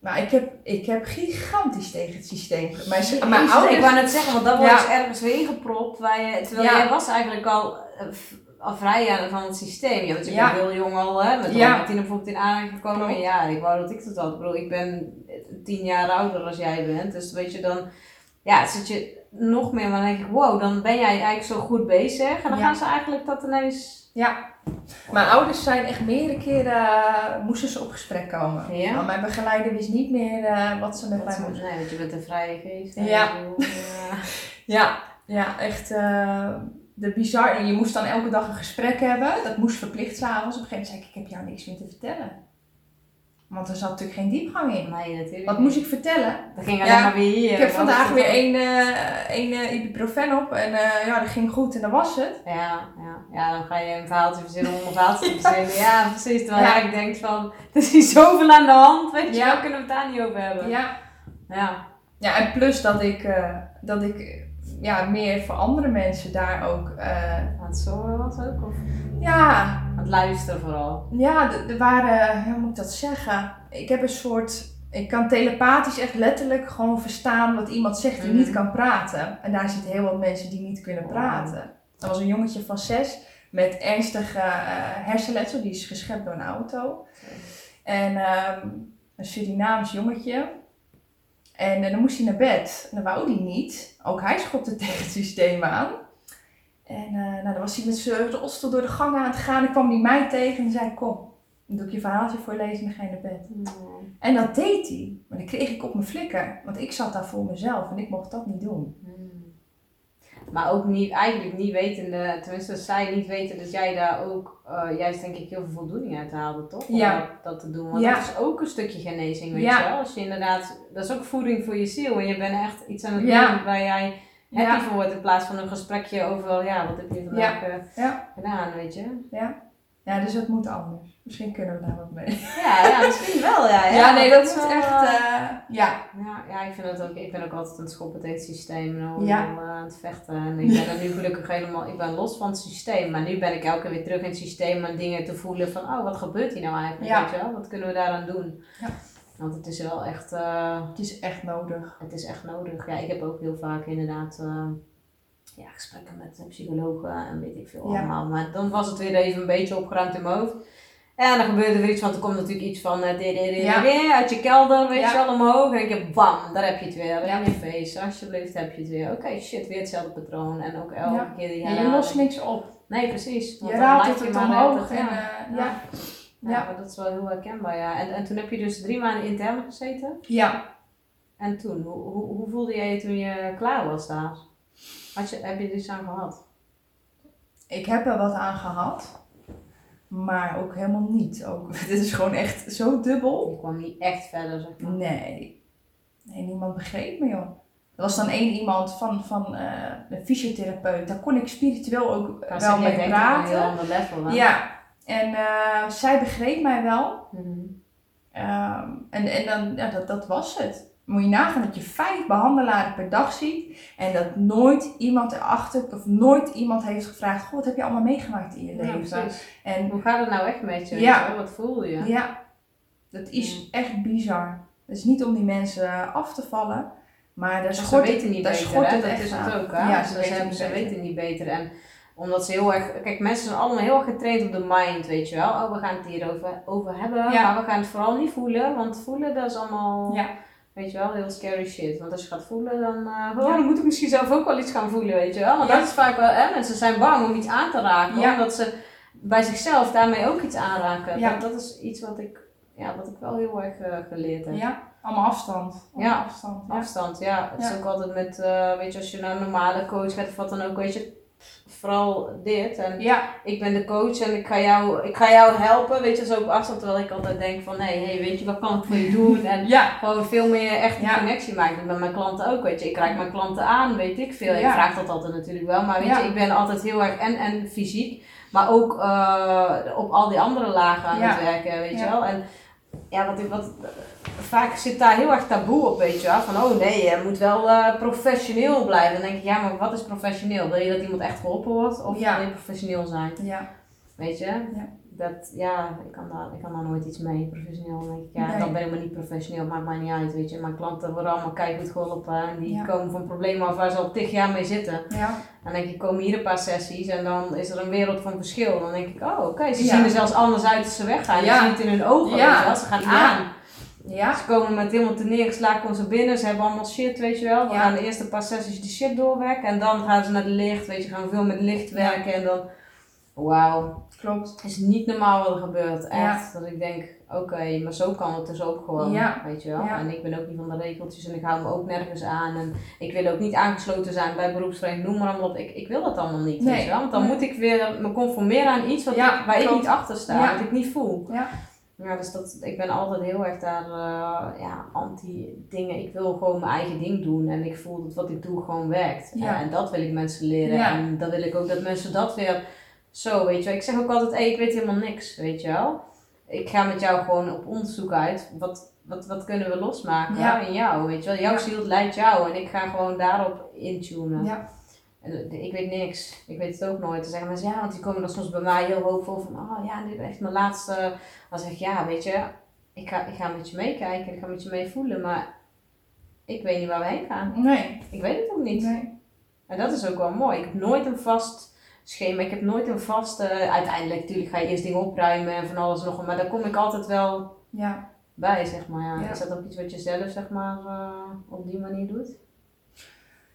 Maar ik heb, ik heb gigantisch tegen het systeem. Mijn, mijn ouders... Ik wou net zeggen, want dat wordt Ja. ergens weer ingepropt. Waar je, terwijl Ja. jij was eigenlijk al, eh, aan van het systeem. Je bent Ja. natuurlijk heel jong al hè, met Ja. ja. tien bijvoorbeeld in aanraking gekomen. Ja, ik wou dat ik dat had. Ik bedoel, ik ben tien jaar ouder als jij bent. Dus weet je, dan ja, zit je nog meer. Maar dan denk ik, wow, dan ben jij eigenlijk zo goed bezig. En dan Ja. gaan ze eigenlijk dat ineens... Ja, mijn ouders zijn echt meerdere keren, eh, moesten ze op gesprek komen. Ja? Want mijn begeleider wist niet meer eh, wat ze met Dat mij ze- moest. nee, want je bent een vrije geest. Ja. Bedoel, ja. *laughs* Ja, ja echt eh, de bizar. En je moest dan elke dag een gesprek hebben. Dat moest verplicht s'avonds. Op een gegeven moment zei ik, ik heb jou niks meer te vertellen. Want er zat natuurlijk geen diepgang in. Nee, natuurlijk. Wat moest ik vertellen? Dat ging Ja, alleen maar weer hier. Ik heb vandaag weer één, eh, ibuprofen op. En eh, ja, dat ging goed en dat was het. Ja, ja, ja, dan ga je een verhaaltje verzinnen om een verhaaltje te *laughs* verzinnen. Ja, precies. Terwijl Ja. jij denkt van, *laughs* er is hier zoveel aan de hand, weet je Ja. wel, kunnen we het daar niet over hebben. Ja, Ja. ja en plus dat ik, dat ik ja, meer voor andere mensen daar ook... eh, Aan het zorgen was ook, of ja, aan het luisteren vooral. Ja, er waren, hoe moet ik dat zeggen? Ik heb een soort, ik kan telepathisch echt letterlijk gewoon verstaan wat iemand zegt die niet kan praten. En daar zitten heel wat mensen die niet kunnen praten. Er was een jongetje van zes met ernstige eh, hersenletsel, die is geschept door een auto. En ehm, een Surinaams jongetje. En eh, dan moest hij naar bed. En dat wou hij niet. Ook hij schopte *laughs* tegen het systeem aan. En eh, nou, dan was hij met zijn rolstoel door de gang aan het gaan. En kwam hij mij tegen en zei: Kom, dan doe ik je verhaaltje voor je lezen en dan ga je naar bed. En dat deed hij. Maar dan kreeg ik op mijn flikker. Want ik zat daar voor mezelf en ik mocht dat niet doen. Hmm. Maar ook niet, eigenlijk niet wetende, tenminste zij niet weten dat jij daar ook eh, juist denk ik heel veel voldoening uit haalde, toch? Om Ja. dat, te doen. Want Ja. dat is ook een stukje genezing, weet Ja. je wel. Als je inderdaad, dat is ook voeding voor je ziel. En je bent echt iets aan het doen waar jij happy voor wordt. In plaats van een gesprekje over, ja, wat heb je vandaag eh, Ja. gedaan, weet je. Ja. Ja, dus dat moet anders. Misschien kunnen we daar wat mee. Ja, ja misschien wel, ja. Ja, Ja, nee, dat is echt. eh, eh, ja. Ja, ja, ik vind dat ook. Ik ben ook altijd aan het schoppen tegen het systeem en Ja. eh, aan het vechten. En ik ben er nu gelukkig helemaal, ik ben los van het systeem. Maar nu ben ik elke keer weer terug in het systeem en dingen te voelen van, oh, wat gebeurt hier nou eigenlijk? Ja. Weet je wel? Wat kunnen we daaraan doen? Ja. Want het is wel echt, Het is echt nodig. het is echt nodig. Ja, ik heb ook heel vaak inderdaad ja, gesprekken met eh, psychologen en weet ik veel Ja. allemaal. Maar dan was het weer even een beetje opgeruimd in mijn hoofd. En dan gebeurde er weer iets, want er komt natuurlijk iets van eh, dit, dit, dit, Ja. dit, uit je kelder, weet je wel, omhoog. En ik bam, daar heb je het weer. In je face, alsjeblieft heb je het weer. Oké, shit, weer hetzelfde patroon. En ook elke keer die Ja, je lost niks op. Nee, precies. Want Je blijf het het omhoog. En, ja. eh. Ja, Ja. maar dat is wel heel herkenbaar, ja. En, en toen heb je dus drie maanden intern gezeten. Ja. En toen, hoe, hoe, hoe voelde jij je toen je klaar was daar? Had je, heb je er iets aan gehad? Ik heb er wat aan gehad. Maar ook helemaal niet. Ook, *laughs* dit is gewoon echt zo dubbel. Je kwam niet echt verder, zeg maar. Nee. Nee, niemand begreep me, joh. Er was dan één iemand van, van eh, een fysiotherapeut. Daar kon ik spiritueel ook Maar wel mee op een heel praten. ander level, hè? Ja. En eh, zij begreep mij wel. Mhm. Ehm, en en dan, ja, dat, dat was het. Moet je nagaan dat je vijf behandelaren per dag ziet. En dat nooit iemand erachter, of nooit iemand heeft gevraagd: Goh, wat heb je allemaal meegemaakt in je Ja, leven? precies. en Hoe gaat het nou echt met je? Ja. Wat voel je? ja, dat is Mm. echt bizar. Het is niet om die mensen af te vallen, maar daar Maar ze schort weten niet daar beter, schort hè? het Dat is aan. het ook, hè? Ja, ze, ze weten niet ze beter. weten niet beter. En omdat ze heel erg... Kijk, mensen zijn allemaal heel erg getraind op de mind, weet je wel. Oh, we gaan het hierover over hebben, Ja. maar we gaan het vooral niet voelen. Want voelen, dat is allemaal... Ja. Weet je wel, heel scary shit. Want als je gaat voelen, dan, eh, oh, Ja. dan moet ik misschien zelf ook wel iets gaan voelen, weet je wel. Want Ja. dat is vaak wel, hè, mensen zijn bang om iets aan te raken. Ja. Omdat ze bij zichzelf daarmee ook iets aanraken. Ja. Dat, dat is iets wat ik, ja, wat ik wel heel erg eh, geleerd heb. Ja, allemaal afstand. Allemaal Ja. afstand. Ja. Afstand, ja. Het is ook altijd met, eh, weet je, als je naar een normale coach gaat of wat dan ook, weet je, vooral dit. En Ja, ik ben de coach en ik ga jou, ik ga jou helpen, weet je, zo op afstand. Terwijl ik altijd denk van, nee, hey, weet je, wat kan ik voor je doen? En ja, gewoon veel meer echt Ja. connectie maken met mijn klanten ook, weet je. Ik raak mijn klanten aan, weet ik veel. Ik vraag dat altijd natuurlijk wel, maar weet je, ik ben altijd heel erg en, en fysiek, maar ook eh, op al die andere lagen aan het werken, weet je wel. En ja, wat wat, vaak zit daar heel erg taboe op, weet je wel. Van, oh nee, je moet wel eh, professioneel blijven. Dan denk ik, ja, maar wat is professioneel? Wil je dat iemand echt geholpen wordt? Of Ja. wil je professioneel zijn? ja. Weet je? Dat, ja, ik kan, daar, ik kan daar nooit iets mee, professioneel. Dan denk ik, ja, Nee. dan ben ik maar niet professioneel, maakt mij niet uit, weet je. Mijn klanten worden allemaal keihard geholpen en die Ja. komen van problemen af waar ze al tig jaar mee zitten. Ja. Dan denk ik, komen hier een paar sessies en dan is er een wereld van verschil. Dan denk ik, oh oké, ze Ja. zien er zelfs anders uit als ze weggaan. Je ziet het in hun ogen, Ja. weet je wel. Ze gaan aan. Ja. Ze komen met helemaal te neergeslagen, komen ze binnen, ze hebben allemaal shit, weet je wel. We gaan de eerste paar sessies die shit doorwerken en dan gaan ze naar de licht, weet je, gaan veel met licht werken en dan, wauw, Klopt. het is niet normaal wat er gebeurt, echt. Ja. Dat ik denk, oké, maar zo kan het dus ook gewoon, Ja. weet je wel. Ja. En ik ben ook niet van de regeltjes en ik hou me ook nergens aan en ik wil ook niet aangesloten zijn bij beroepsvereniging, noem maar allemaal op. Ik, ik wil dat allemaal niet, Nee. weet je wel. Want dan Nee. moet ik weer me conformeren aan iets wat ik, waar ik niet achter sta, wat ik niet voel. Ja. Ja, dus dat, ik ben altijd heel erg daar uh, ja, anti-dingen. Ik wil gewoon mijn eigen ding doen en ik voel dat wat ik doe gewoon werkt. Ja. En, dat wil ik mensen leren. Ja. En dan wil ik ook dat mensen dat weer zo, weet je wel. Ik zeg ook altijd, hey, ik weet helemaal niks, weet je wel. Ik ga met jou gewoon op onderzoek uit. Wat, wat, wat kunnen we losmaken Ja. in jou, weet je wel. Jouw Ja. ziel leidt jou en ik ga gewoon daarop intunen. Ja. En eh, ik weet niks. Ik weet het ook nooit. Dan zeggen mensen, ja, want die komen dan soms bij mij heel hoopvol van, oh ja, dit is echt mijn laatste. Dan zeg ik, ja, weet je, ik ga, ik ga met je meekijken, ik ga met je meevoelen, maar ik weet niet waar we heen gaan. Nee. Ik weet het ook niet. Nee. En dat is ook wel mooi. Ik heb nooit een vast schema, ik heb nooit een vaste, uiteindelijk natuurlijk ga je eerst dingen opruimen en van alles nog, maar daar kom ik altijd wel Ja. bij, zeg maar. Ja. Ja. Is dat ook iets wat je zelf, zeg maar, eh, op die manier doet?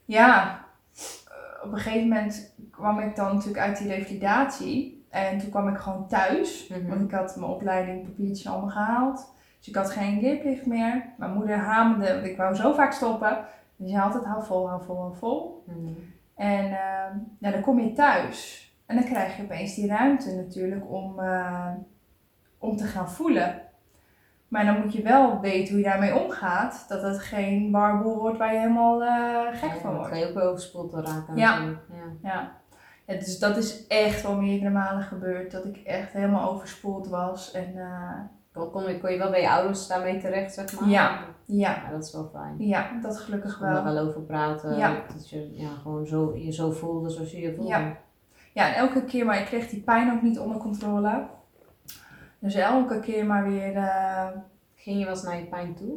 Ja, eh, op een gegeven moment kwam ik dan natuurlijk uit die revalidatie. En toen kwam ik gewoon thuis. Mhm. Want ik had mijn opleiding papiertjes allemaal gehaald. Dus ik had geen leerplicht meer. Mijn moeder hamerde, want ik wou zo vaak stoppen. Dus je altijd hou vol, hou vol, hou vol. Mhm. En ja, dan kom je thuis. En dan krijg je opeens die ruimte natuurlijk om, eh, om te gaan voelen. Maar dan moet je wel weten hoe je daarmee omgaat. Dat het geen warboel wordt waar je helemaal eh, gek van Dan wordt. ga je ook overspoeld door raken. Ja. Ja. ja, dus dat is echt wel meerdere malen gebeurd. Dat ik echt helemaal overspoeld was. En eh, Kon, kon, je- kon je wel bij je ouders daarmee terecht, zeg maar? Ja. ja, Ja, dat is wel fijn. ja, dat gelukkig Ik kon daar wel. wel over praten. Ja. Dat je ja, gewoon zo, je zo voelde zoals je je voelde. Ja. Ja, en elke keer, maar ik kreeg die pijn ook niet onder controle. Dus elke keer maar weer, eh, Ging je wel eens naar je pijn toe?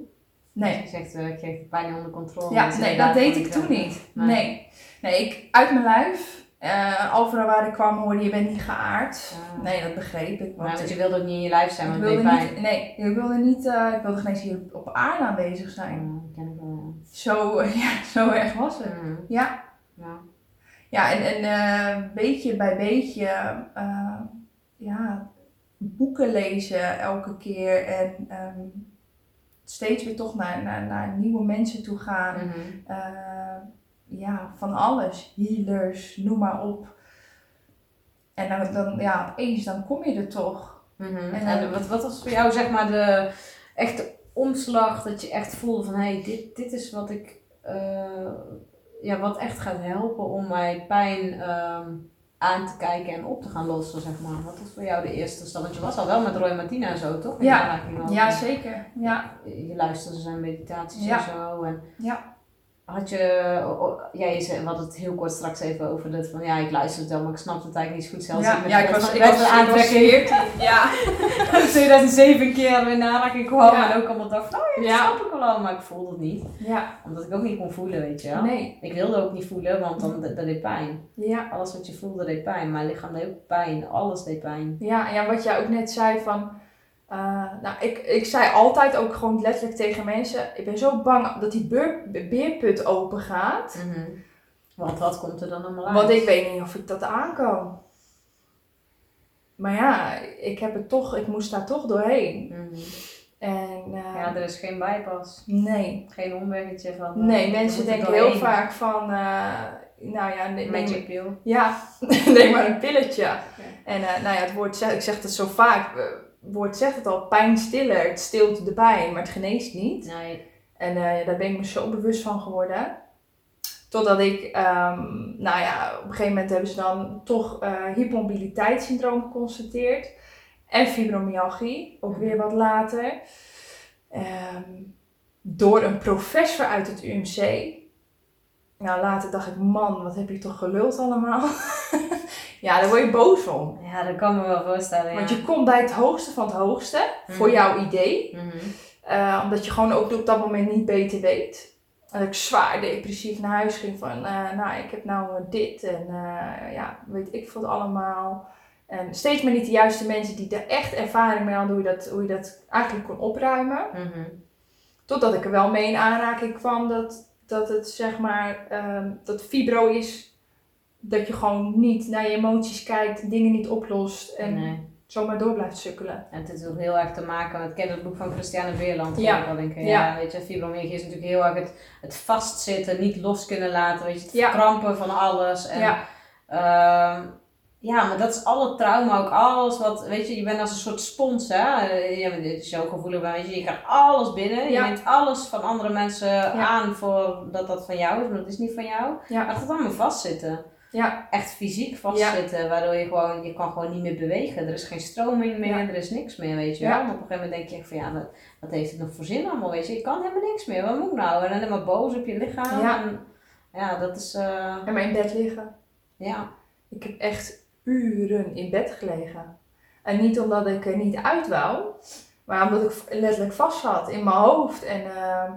nee. Je zegt, eh, ik kreeg de pijn onder controle. Ja, Dus nee, dat deed ik wel- toen niet. Nee. Nee. Nee, ik, uit mijn lijf. Eh overal waar ik kwam hoorde je bent niet geaard. Ja. Nee, dat begreep ik. Maar Want want je wilde ook niet in je lijf zijn, want het wilde pijn. niet, nee, ik wilde niet, eh, ik wilde geen eens hier op aarde aanwezig zijn. Ja, dat ken ik wel, Zo, ja, *laughs* zo erg was het. ja. Mhm. Ja, Ja. ja en, en eh, beetje bij beetje eh, ja, boeken lezen elke keer en ehm, steeds weer toch naar, naar, naar nieuwe mensen toe gaan. Mhm. Eh, ja, van alles. Healers, noem maar op. En dan, dan ja, opeens dan kom je er toch. Mhm. En wat, wat was voor jou zeg maar de echte omslag dat je echt voelde van hé, hey, dit, dit is wat ik eh, ja, wat echt gaat helpen om mijn pijn ehm, aan te kijken en op te gaan lossen, zeg maar. Wat was voor jou de eerste stap? Want je was al wel met Roy Martina en zo, toch? In Ja. Ja, zeker. Ja, Je luisterde zijn meditaties Ja. en zo. En Ja. Had je, oh, ja, je zei, we hadden het heel kort straks even over dat van ja, ik luister het wel, maar ik snap het eigenlijk niet zo goed. Zelfs ja, met ja, ik was, ik was, ik was aantrekking. 14. *laughs* Ja. in 2007 keer in aanraking kwam Ja. en ook allemaal dacht van, oh ja, dat Ja. snap ik wel al, maar ik voelde het niet. Ja. Omdat ik ook niet kon voelen, weet je wel. Nee. Ik wilde ook niet voelen, want dan, dat, deed pijn. Ja. Alles wat je voelde deed pijn. Mijn lichaam deed ook pijn. Alles deed pijn. Ja, ja, wat jij ook net zei van... eh, nou, ik, ik zei altijd ook gewoon letterlijk tegen mensen... Ik ben zo bang dat die beur, beerput open gaat. Mhm. Want wat komt er dan allemaal uit? Want ik weet niet of ik dat aan kan. Maar ja, ik heb het toch... Ik moest daar toch doorheen. Mhm. En eh, Ja, er is geen bypass. nee. Geen omweggetje van... eh, Nee, mensen denken heel vaak van... eh, nou ja, nee, nee, Magic pill. Ja, *laughs* neem maar een pilletje. En eh, nou ja, het woord ik zeg het zo vaak, woord zegt het al, pijnstiller. Het stilt de pijn, maar het geneest niet. Nee. En eh, daar ben ik me zo bewust van geworden. Totdat ik, ehm, nou ja, op een gegeven moment hebben ze dan toch eh hypermobiliteitssyndroom geconstateerd. En fibromyalgie, ook weer wat later. Ehm, door een professor uit het UMC. Nou, later dacht ik, man, wat heb je toch geluld allemaal. *laughs* Ja, daar word je boos om. Ja, dat kan me wel voorstellen. Want je komt bij het hoogste van het hoogste, voor Mhm. jouw idee. Mhm. Eh, omdat je gewoon ook op dat moment niet beter weet. En ik zwaar depressief naar huis ging van, eh, nou, ik heb nou dit en eh, ja, weet ik veel allemaal. En steeds maar niet de juiste mensen die er echt ervaring mee hadden hoe je dat, hoe je dat eigenlijk kon opruimen. Mhm. Totdat ik er wel mee in aanraking kwam dat, dat het zeg maar, ehm, dat fibro is. Dat je gewoon niet naar je emoties kijkt, dingen niet oplost en Nee. zomaar door blijft sukkelen. En het is ook heel erg te maken met, het boek van Christiane Veerland? Ja. Ja. Wel denken. Ja. Ja. weet je, fibromyalgie is natuurlijk heel erg het, het vastzitten, niet los kunnen laten, weet je, het Ja. verkrampen van alles. En, Ja. ehm, ja, maar dat is alle trauma, ook alles wat, weet je, je bent als een soort spons, hè. Ja, dit is jouw gevoelig, weet je, je krijgt alles binnen. Ja. Je neemt alles van andere mensen aan voor dat dat van jou is, maar dat is niet van jou. Ja. Maar het gaat allemaal vastzitten. Ja. Echt fysiek vastzitten, waardoor je gewoon, je kan gewoon niet meer bewegen. Er is geen stroming meer, Ja. er is niks meer, weet je Ja. wel. En op een gegeven moment denk je echt van, ja, wat, wat heeft het nog voor zin allemaal, weet je. Je kan helemaal niks meer, wat moet ik nou? En dan helemaal boos op je lichaam. Ja. En, ja, dat is, eh, En maar in bed liggen. ja. Ik heb echt uren in bed gelegen. En niet omdat ik er niet uit wou, maar omdat ik letterlijk vast zat in mijn hoofd. En ehm,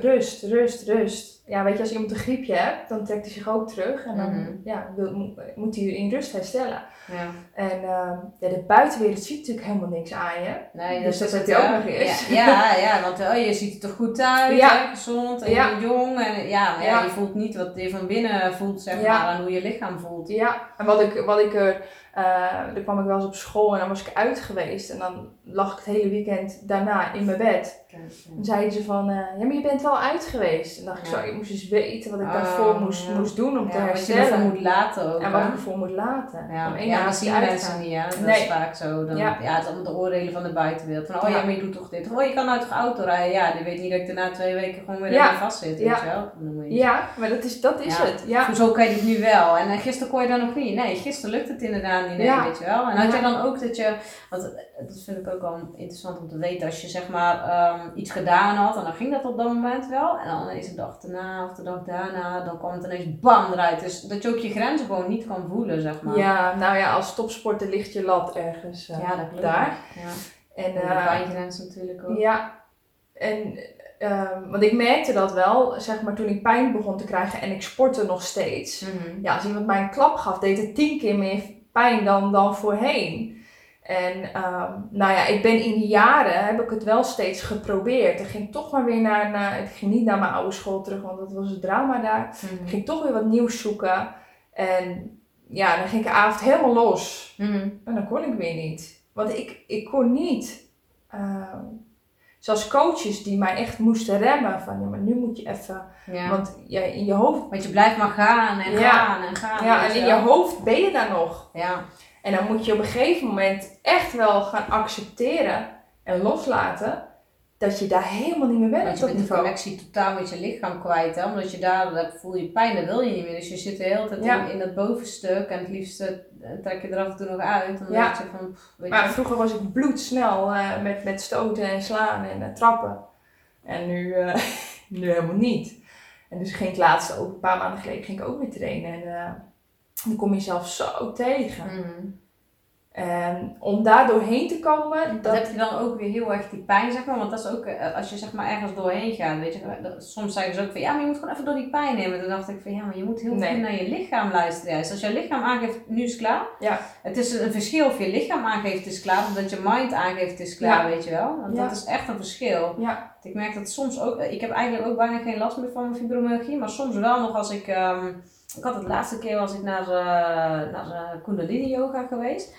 rust, rust, rust. Ja, weet je, als iemand een griepje hebt, dan trekt hij zich ook terug. En dan Mhm. ja, wil, moet, hij in rust herstellen. ja. En ehm, ja, de buitenwereld ziet natuurlijk helemaal niks aan je. Nee, Dus dat het, je ook nog eens. Ja, ja, ja, want oh, je ziet er toch goed uit, Ja. gezond en je jong. En, ja, maar ja, Ja. je voelt niet wat je van binnen voelt, zeg maar, en hoe je lichaam voelt. Ja, en wat ik, wat ik er, eh dan kwam ik wel eens op school en dan was ik uit geweest. En dan lag ik het hele weekend daarna in mijn bed. Dan zeiden ze van, eh, ja maar je bent wel uit geweest. En dacht ik Ja. zo, ik moest eens weten wat ik Oh, daarvoor moest, ja. moest doen om te Ja, wat je herstellen. moet laten ook. en wat ik ervoor moet laten. Ja, Om ja dat zien uit mensen niet, hè? Dat Nee. is vaak zo. Dan, Ja. ja. het is allemaal de oordelen van de buitenwereld. Van, oh ja, Ja. maar je doet toch dit. Oh, je kan nou toch auto rijden? Ja, die weet niet dat ik er na twee weken gewoon weer Ja. vast zit. Ja. Je? Dan je- Ja, maar dat is, dat is Ja. het. Ja. Hoezo kan je dit nu wel? En eh, gisteren kon je dat nog niet. Nee, gisteren lukt het inderdaad niet. Nee, Ja. weet je wel. En had Ja. jij dan ook dat je, want eh, dat vind ik ook wel interessant om te weten, als je zeg maar ehm, iets gedaan had en dan ging dat op dat moment wel. En dan ineens de dag daarna of de dag daarna, dan kwam het ineens bam eruit. Dus dat je ook je grenzen gewoon niet kan voelen, zeg maar. ja, nou ja, als topsporter ligt je lat ergens eh, Ja, dat klopt. daar. Ja. En, eh, pijngrens natuurlijk ook. Ja, en ehm, want ik merkte dat wel, zeg maar, toen ik pijn begon te krijgen en ik sportte nog steeds. Mhm. Ja, als iemand mij een klap gaf, deed het tien keer meer pijn dan, dan voorheen. En ehm, nou ja, ik ben in die jaren, heb ik het wel steeds geprobeerd. Ik ging toch maar weer naar, naar ik ging niet naar mijn oude school terug, want dat was het drama daar. Mhm. Ik ging toch weer wat nieuws zoeken. En ja, dan ging ik de avond helemaal los. Mhm. En dan kon ik weer niet. Want ik, ik kon niet. ehm, zoals coaches die mij echt moesten remmen. Van ja, maar nu moet je even. Ja. Want ja, in je hoofd. Want je blijft maar gaan en Ja. gaan en gaan. Ja, en in je hoofd ben je daar nog. Ja. En dan moet je op een gegeven moment echt wel gaan accepteren en loslaten. Dat je daar helemaal niet meer bent. Want je bent de connectie totaal met je lichaam kwijt, hè? omdat je daar daar voel je pijn, dat wil je niet meer. Dus je zit de hele tijd Ja. in, in dat bovenstuk en het liefst eh, trek je er af en toe nog uit. Ja. je van, pff, weet Maar je, vroeger was ik bloedsnel eh, met, met stoten en slaan en eh, trappen. En nu, *laughs* nu helemaal niet. En dus ging ik laatst ook, een paar maanden geleden, ging ik ook weer trainen. En dan kom je zelf zo tegen. Mhm. En om daar doorheen te komen, Dat dat, heb je dan ook weer heel erg die pijn, zeg maar. Want dat is ook, eh, als je zeg maar ergens doorheen gaat, weet je. dat- Soms zeggen ze ook van, ja, maar je moet gewoon even door die pijn. Maar dan dacht ik van, ja, maar je moet heel Nee. goed naar je lichaam luisteren. juist. Als je lichaam aangeeft, nu is klaar. Ja. Het is een verschil of je lichaam aangeeft, het is klaar. Of dat je mind aangeeft, is klaar, weet je wel. Want Ja. dat is echt een verschil. ja, Ik merk dat soms ook, ik heb eigenlijk ook bijna geen last meer van mijn fibromyalgie, maar soms wel nog als ik, ehm, ik had het laatste keer was ik naar, eh naar eh, Kundalini yoga geweest.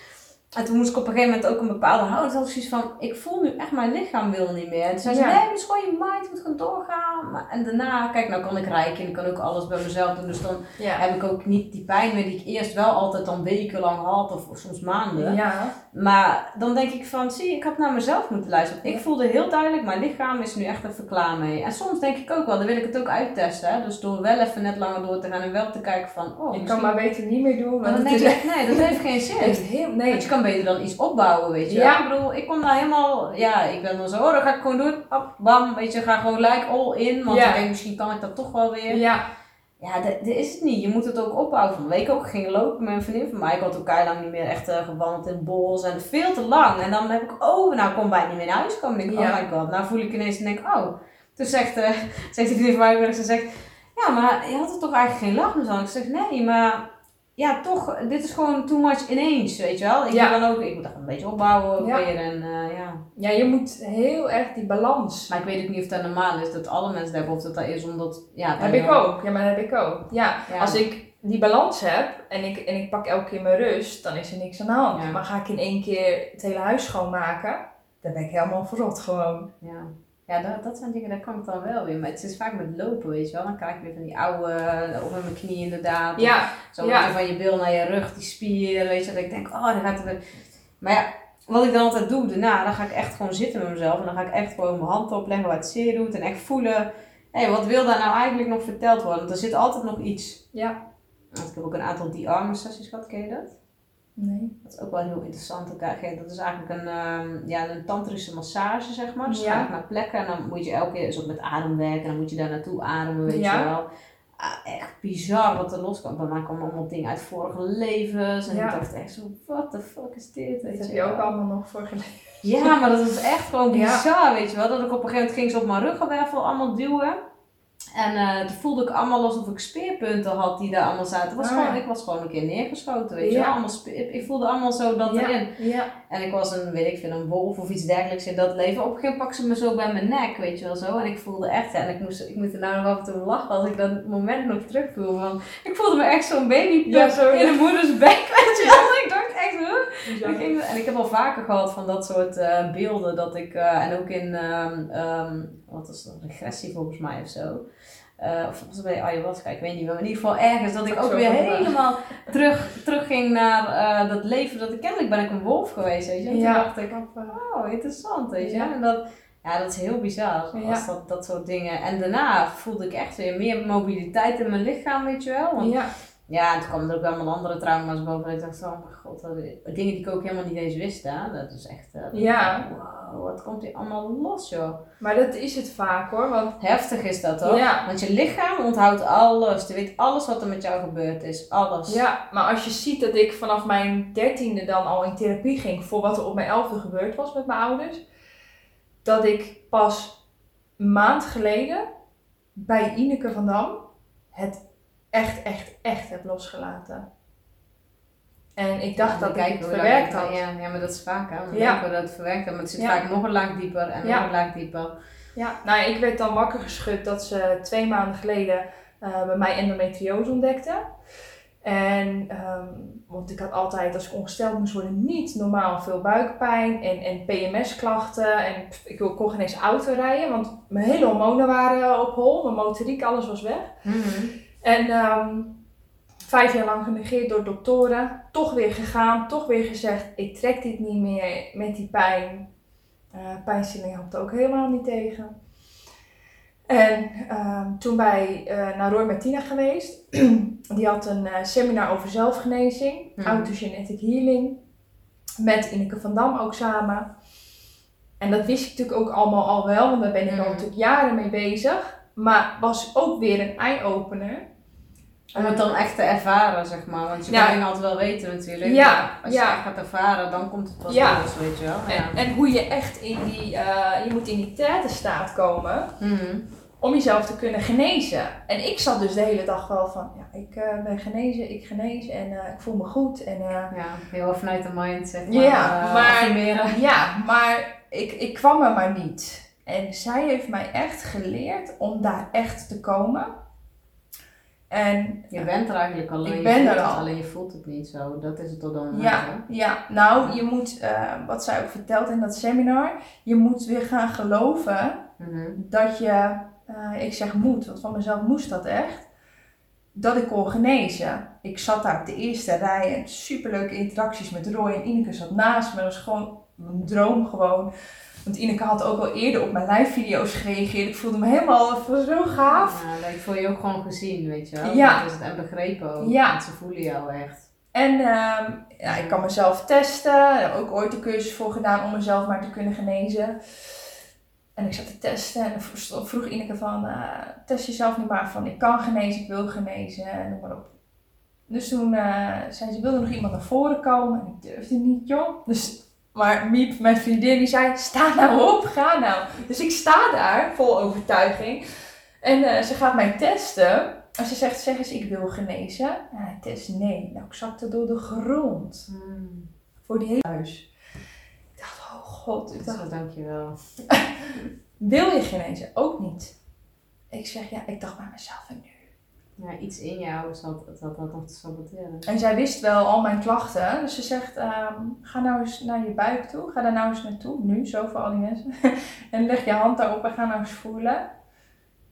En toen moest ik op een gegeven moment ook een bepaalde houding. Toen had ik zoiets van, ik voel nu echt mijn lichaam wil niet meer. En toen zei ze, Ja. nee, het is gewoon je mind, moet gewoon doorgaan. Maar, en daarna, kijk, nou kan ik rijken en ik kan ook alles bij mezelf doen. Dus dan ja. heb ik ook niet die pijn meer die ik eerst wel altijd dan wekenlang had of, of soms maanden. ja. Maar dan denk ik van, zie, ik had naar mezelf moeten luisteren. Ik voelde heel duidelijk, mijn lichaam is nu echt even klaar mee. En soms denk ik ook wel, dan wil ik het ook uittesten. Hè? Dus door wel even net langer door te gaan en wel te kijken van, oh, Je kan maar beter niet meer doen. Want dan denk ik, nee, dat heeft geen *laughs* zin. heel, nee. Want je kan beter dan iets opbouwen, weet je Ja. Ik bedoel, ik kom daar helemaal, ja, ik ben dan zo, oh, dat ga ik gewoon doen. Hop, bam, weet je, ga gewoon gelijk all in. Want Ja. ik denk, misschien kan ik dat toch wel weer. Ja, ja, dat is het niet. Je moet het ook opbouwen. Van week ook ging lopen met een vriendin van mij. Ik had ook lang niet meer echt uh, gewandeld in bos en veel te lang. En dan heb ik, oh, nou kon bijna niet meer naar huis komen. En denk ik, oh my god. Nou voel ik ineens en denk ik, oh. Toen zegt, uh, *laughs* zegt die vriendin van mij, ze zegt, ja, maar je had er toch eigenlijk geen lach meer Ik zeg, nee, maar ja, toch, dit is gewoon too much ineens, weet je wel. Ik ja. dan ook, ik moet dat een beetje opbouwen ja. weer en uh, ja. Ja, je moet heel erg die balans. Maar ik weet ook niet of dat normaal is, dat alle mensen hebben, of dat dat is omdat, ja. heb ik ook, ja, maar dat heb ik ook. Ja, als ik die balans heb en ik, en ik pak elke keer mijn rust, dan is er niks aan de hand. Maar ga ik in één keer het hele huis schoonmaken, dan ben ik helemaal verrot gewoon. Ja. Ja, dat, dat zijn dingen, daar kan ik dan wel weer. Maar het is vaak met lopen, weet je wel. Dan krijg ik weer van die oude, of met mijn knie inderdaad. Ja. Zo ja. van je bil naar je rug, die spieren, weet je. Dat ik denk, oh, daar gaat er weer... Maar ja, wat ik dan altijd doe, daarna, dan ga ik echt gewoon zitten met mezelf. En dan ga ik echt gewoon mijn hand opleggen waar het zeer doet. En echt voelen, hé, hey, wat wil daar nou eigenlijk nog verteld worden? Want er zit altijd nog iets. Ja. Want ik heb ook een aantal die sessies gehad, ken je dat? Nee. Dat is ook wel heel interessant. Dat is eigenlijk een, um, ja, een tantrische massage, zeg maar. Dus ja. ga naar plekken en dan moet je elke keer zo met adem werken. En dan moet je daar naartoe ademen, weet je wel. Ah, echt bizar wat er loskomt. Bij mij allemaal dingen uit vorige levens. En ik dacht echt zo, what the fuck is dit? Weet dat heb je ook allemaal nog vorige levens. Ja, maar dat is echt gewoon *laughs* bizar, weet je wel. Dat ik op een gegeven moment ging ze op mijn ruggenwervel allemaal duwen. En uh, toen voelde ik allemaal alsof ik speerpunten had die daar allemaal zaten. Was ah, gewoon, ik was gewoon een keer neergeschoten, weet je wel. Allemaal ik voelde allemaal zo dat erin. Ja. En ik was een, weet ik veel, een wolf of iets dergelijks in dat leven. Op een gegeven moment pakte ze me zo bij mijn nek, weet je wel zo. En ik voelde echt, en ik moest, ik moet er nou nog af en toe lachen als ik dat moment nog terugvoel. Van, ik voelde me echt zo'n baby ja, zo, in de moeders bek, weet je wel. *laughs* ik dacht echt, huh? en ik heb al vaker gehad van dat soort uh, beelden dat ik, uh, en ook in, um, um, wat is dat, regressie volgens mij of zo. Uh, of was het bij ayahuasca, ik weet niet maar in ieder geval ergens dat ik ook weer helemaal terug, terug ging naar uh, dat leven dat ik kennelijk ben ik een wolf geweest, weet je. En ja. toen dacht ik, oh interessant, weet je. En dat, ja, dat is heel bizar, ja. als dat, dat soort dingen. En daarna voelde ik echt weer meer mobiliteit in mijn lichaam, weet je wel. Want, ja. Ja, en toen kwamen er ook allemaal andere trauma's boven. Ik dacht, oh mijn god, dingen die ik ook helemaal niet eens wist. Hè? Dat is echt, uh, ja. wow, wat komt hier allemaal los joh. Maar dat is het vaak hoor. Want... Heftig is dat toch? Ja. Want je lichaam onthoudt alles. Je weet alles wat er met jou gebeurd is. Alles. Ja, maar als je ziet dat ik vanaf mijn dertiende dan al in therapie ging voor wat er op mijn elfde gebeurd was met mijn ouders. Dat ik pas een maand geleden bij Ineke van Dam het echt, echt, echt heb losgelaten. En ik dacht dat ik het verwerkt had. Ja, ja, maar dat is vaak hè. We ja. dat het verwerkt had, maar het zit vaak nog een laag dieper en nog een laag dieper. Ja, nou ik werd dan wakker geschud dat ze twee maanden geleden uh, bij mij endometriose ontdekte. En, um, want ik had altijd, als ik ongesteld moest worden, niet normaal veel buikpijn en, en PMS-klachten. En ik kon geen eens auto rijden, want mijn hele hormonen waren op hol. Mijn motoriek, alles was weg. Mm en um, vijf jaar lang genegeerd door doktoren. Toch weer gegaan, toch weer gezegd: ik trek dit niet meer met die pijn. Uh, pijnstilling helpt ook helemaal niet tegen. En um, toen bij uh, naar Roy Martina geweest. *clears throat* die had een uh, seminar over zelfgenezing, hmm. autogenetic healing. Met Ineke van Dam ook samen. En dat wist ik natuurlijk ook allemaal al wel, want daar ben ik al hmm. natuurlijk jaren mee bezig. Maar was ook weer een eye-opener. Om het dan echt te ervaren, zeg maar. Want je ja. kan altijd wel weten natuurlijk. Ja. als je echt gaat ervaren, dan komt het pas ja. los, weet je wel. Ja. En, en, hoe je echt in die, uh, je moet in die staat komen. Mhm. Om jezelf te kunnen genezen. En ik zat dus de hele dag wel van, ja, ik uh, ben genezen, ik genees en uh, ik voel me goed. En, ja, heel vanuit de mind, zeg maar. Ja, maar, ja, maar ik, ik kwam er maar niet. En zij heeft mij echt geleerd om daar echt te komen. En, je bent er eigenlijk al. Ik ben er al. Alleen je voelt het niet zo. Dat is het tot dan. Ja, ja, nou, je moet, uh, wat zij ook vertelt in dat seminar, je moet weer gaan geloven mhm. dat je, uh, ik zeg moet, want van mezelf moest dat echt, dat ik kon genezen. Ik zat daar op de eerste rij en superleuke interacties met Roy en Ineke zat naast me. Dat was gewoon een droom gewoon. Want Ineke had ook al eerder op mijn live video's gereageerd. Ik voelde me helemaal zo gaaf. Ja, ik voel je ook gewoon gezien, weet je wel. Ja. Dat is het, en begrepen ook. Ja. Want ze voelen jou echt. En uh, ja, ik kan mezelf testen. Ik heb ook ooit een cursus voor gedaan om mezelf maar te kunnen genezen. En ik zat te testen en vroeg Ineke van, eh, test jezelf nu maar van, ik kan genezen, ik wil genezen, en noem maar op. Dus toen eh, zei ze, wil er nog iemand naar voren komen? En ik durfde niet, joh. Dus, maar Miep, mijn vriendin, die zei, sta nou op, ga nou. Dus ik sta daar, vol overtuiging. En eh, ze gaat mij testen. En ze zegt, zeg eens, ik wil genezen. En hij test, nee. Nou, ik zakte door de grond. Hmm. Voor die hele huis. Ik dacht, oh god. Ik dacht, Zo, dankjewel. *laughs* wil je genezen? Ook niet. Ik zeg, ja, ik dacht bij mezelf, en nu? Ja, iets in jou zat dat, dat nog te saboteren. En zij wist wel al mijn klachten. Dus ze zegt, ehm, ga nou eens naar je buik toe. Ga daar nou eens naartoe. Nu, zo voor al die mensen. *laughs* en leg je hand daarop en ga nou eens voelen.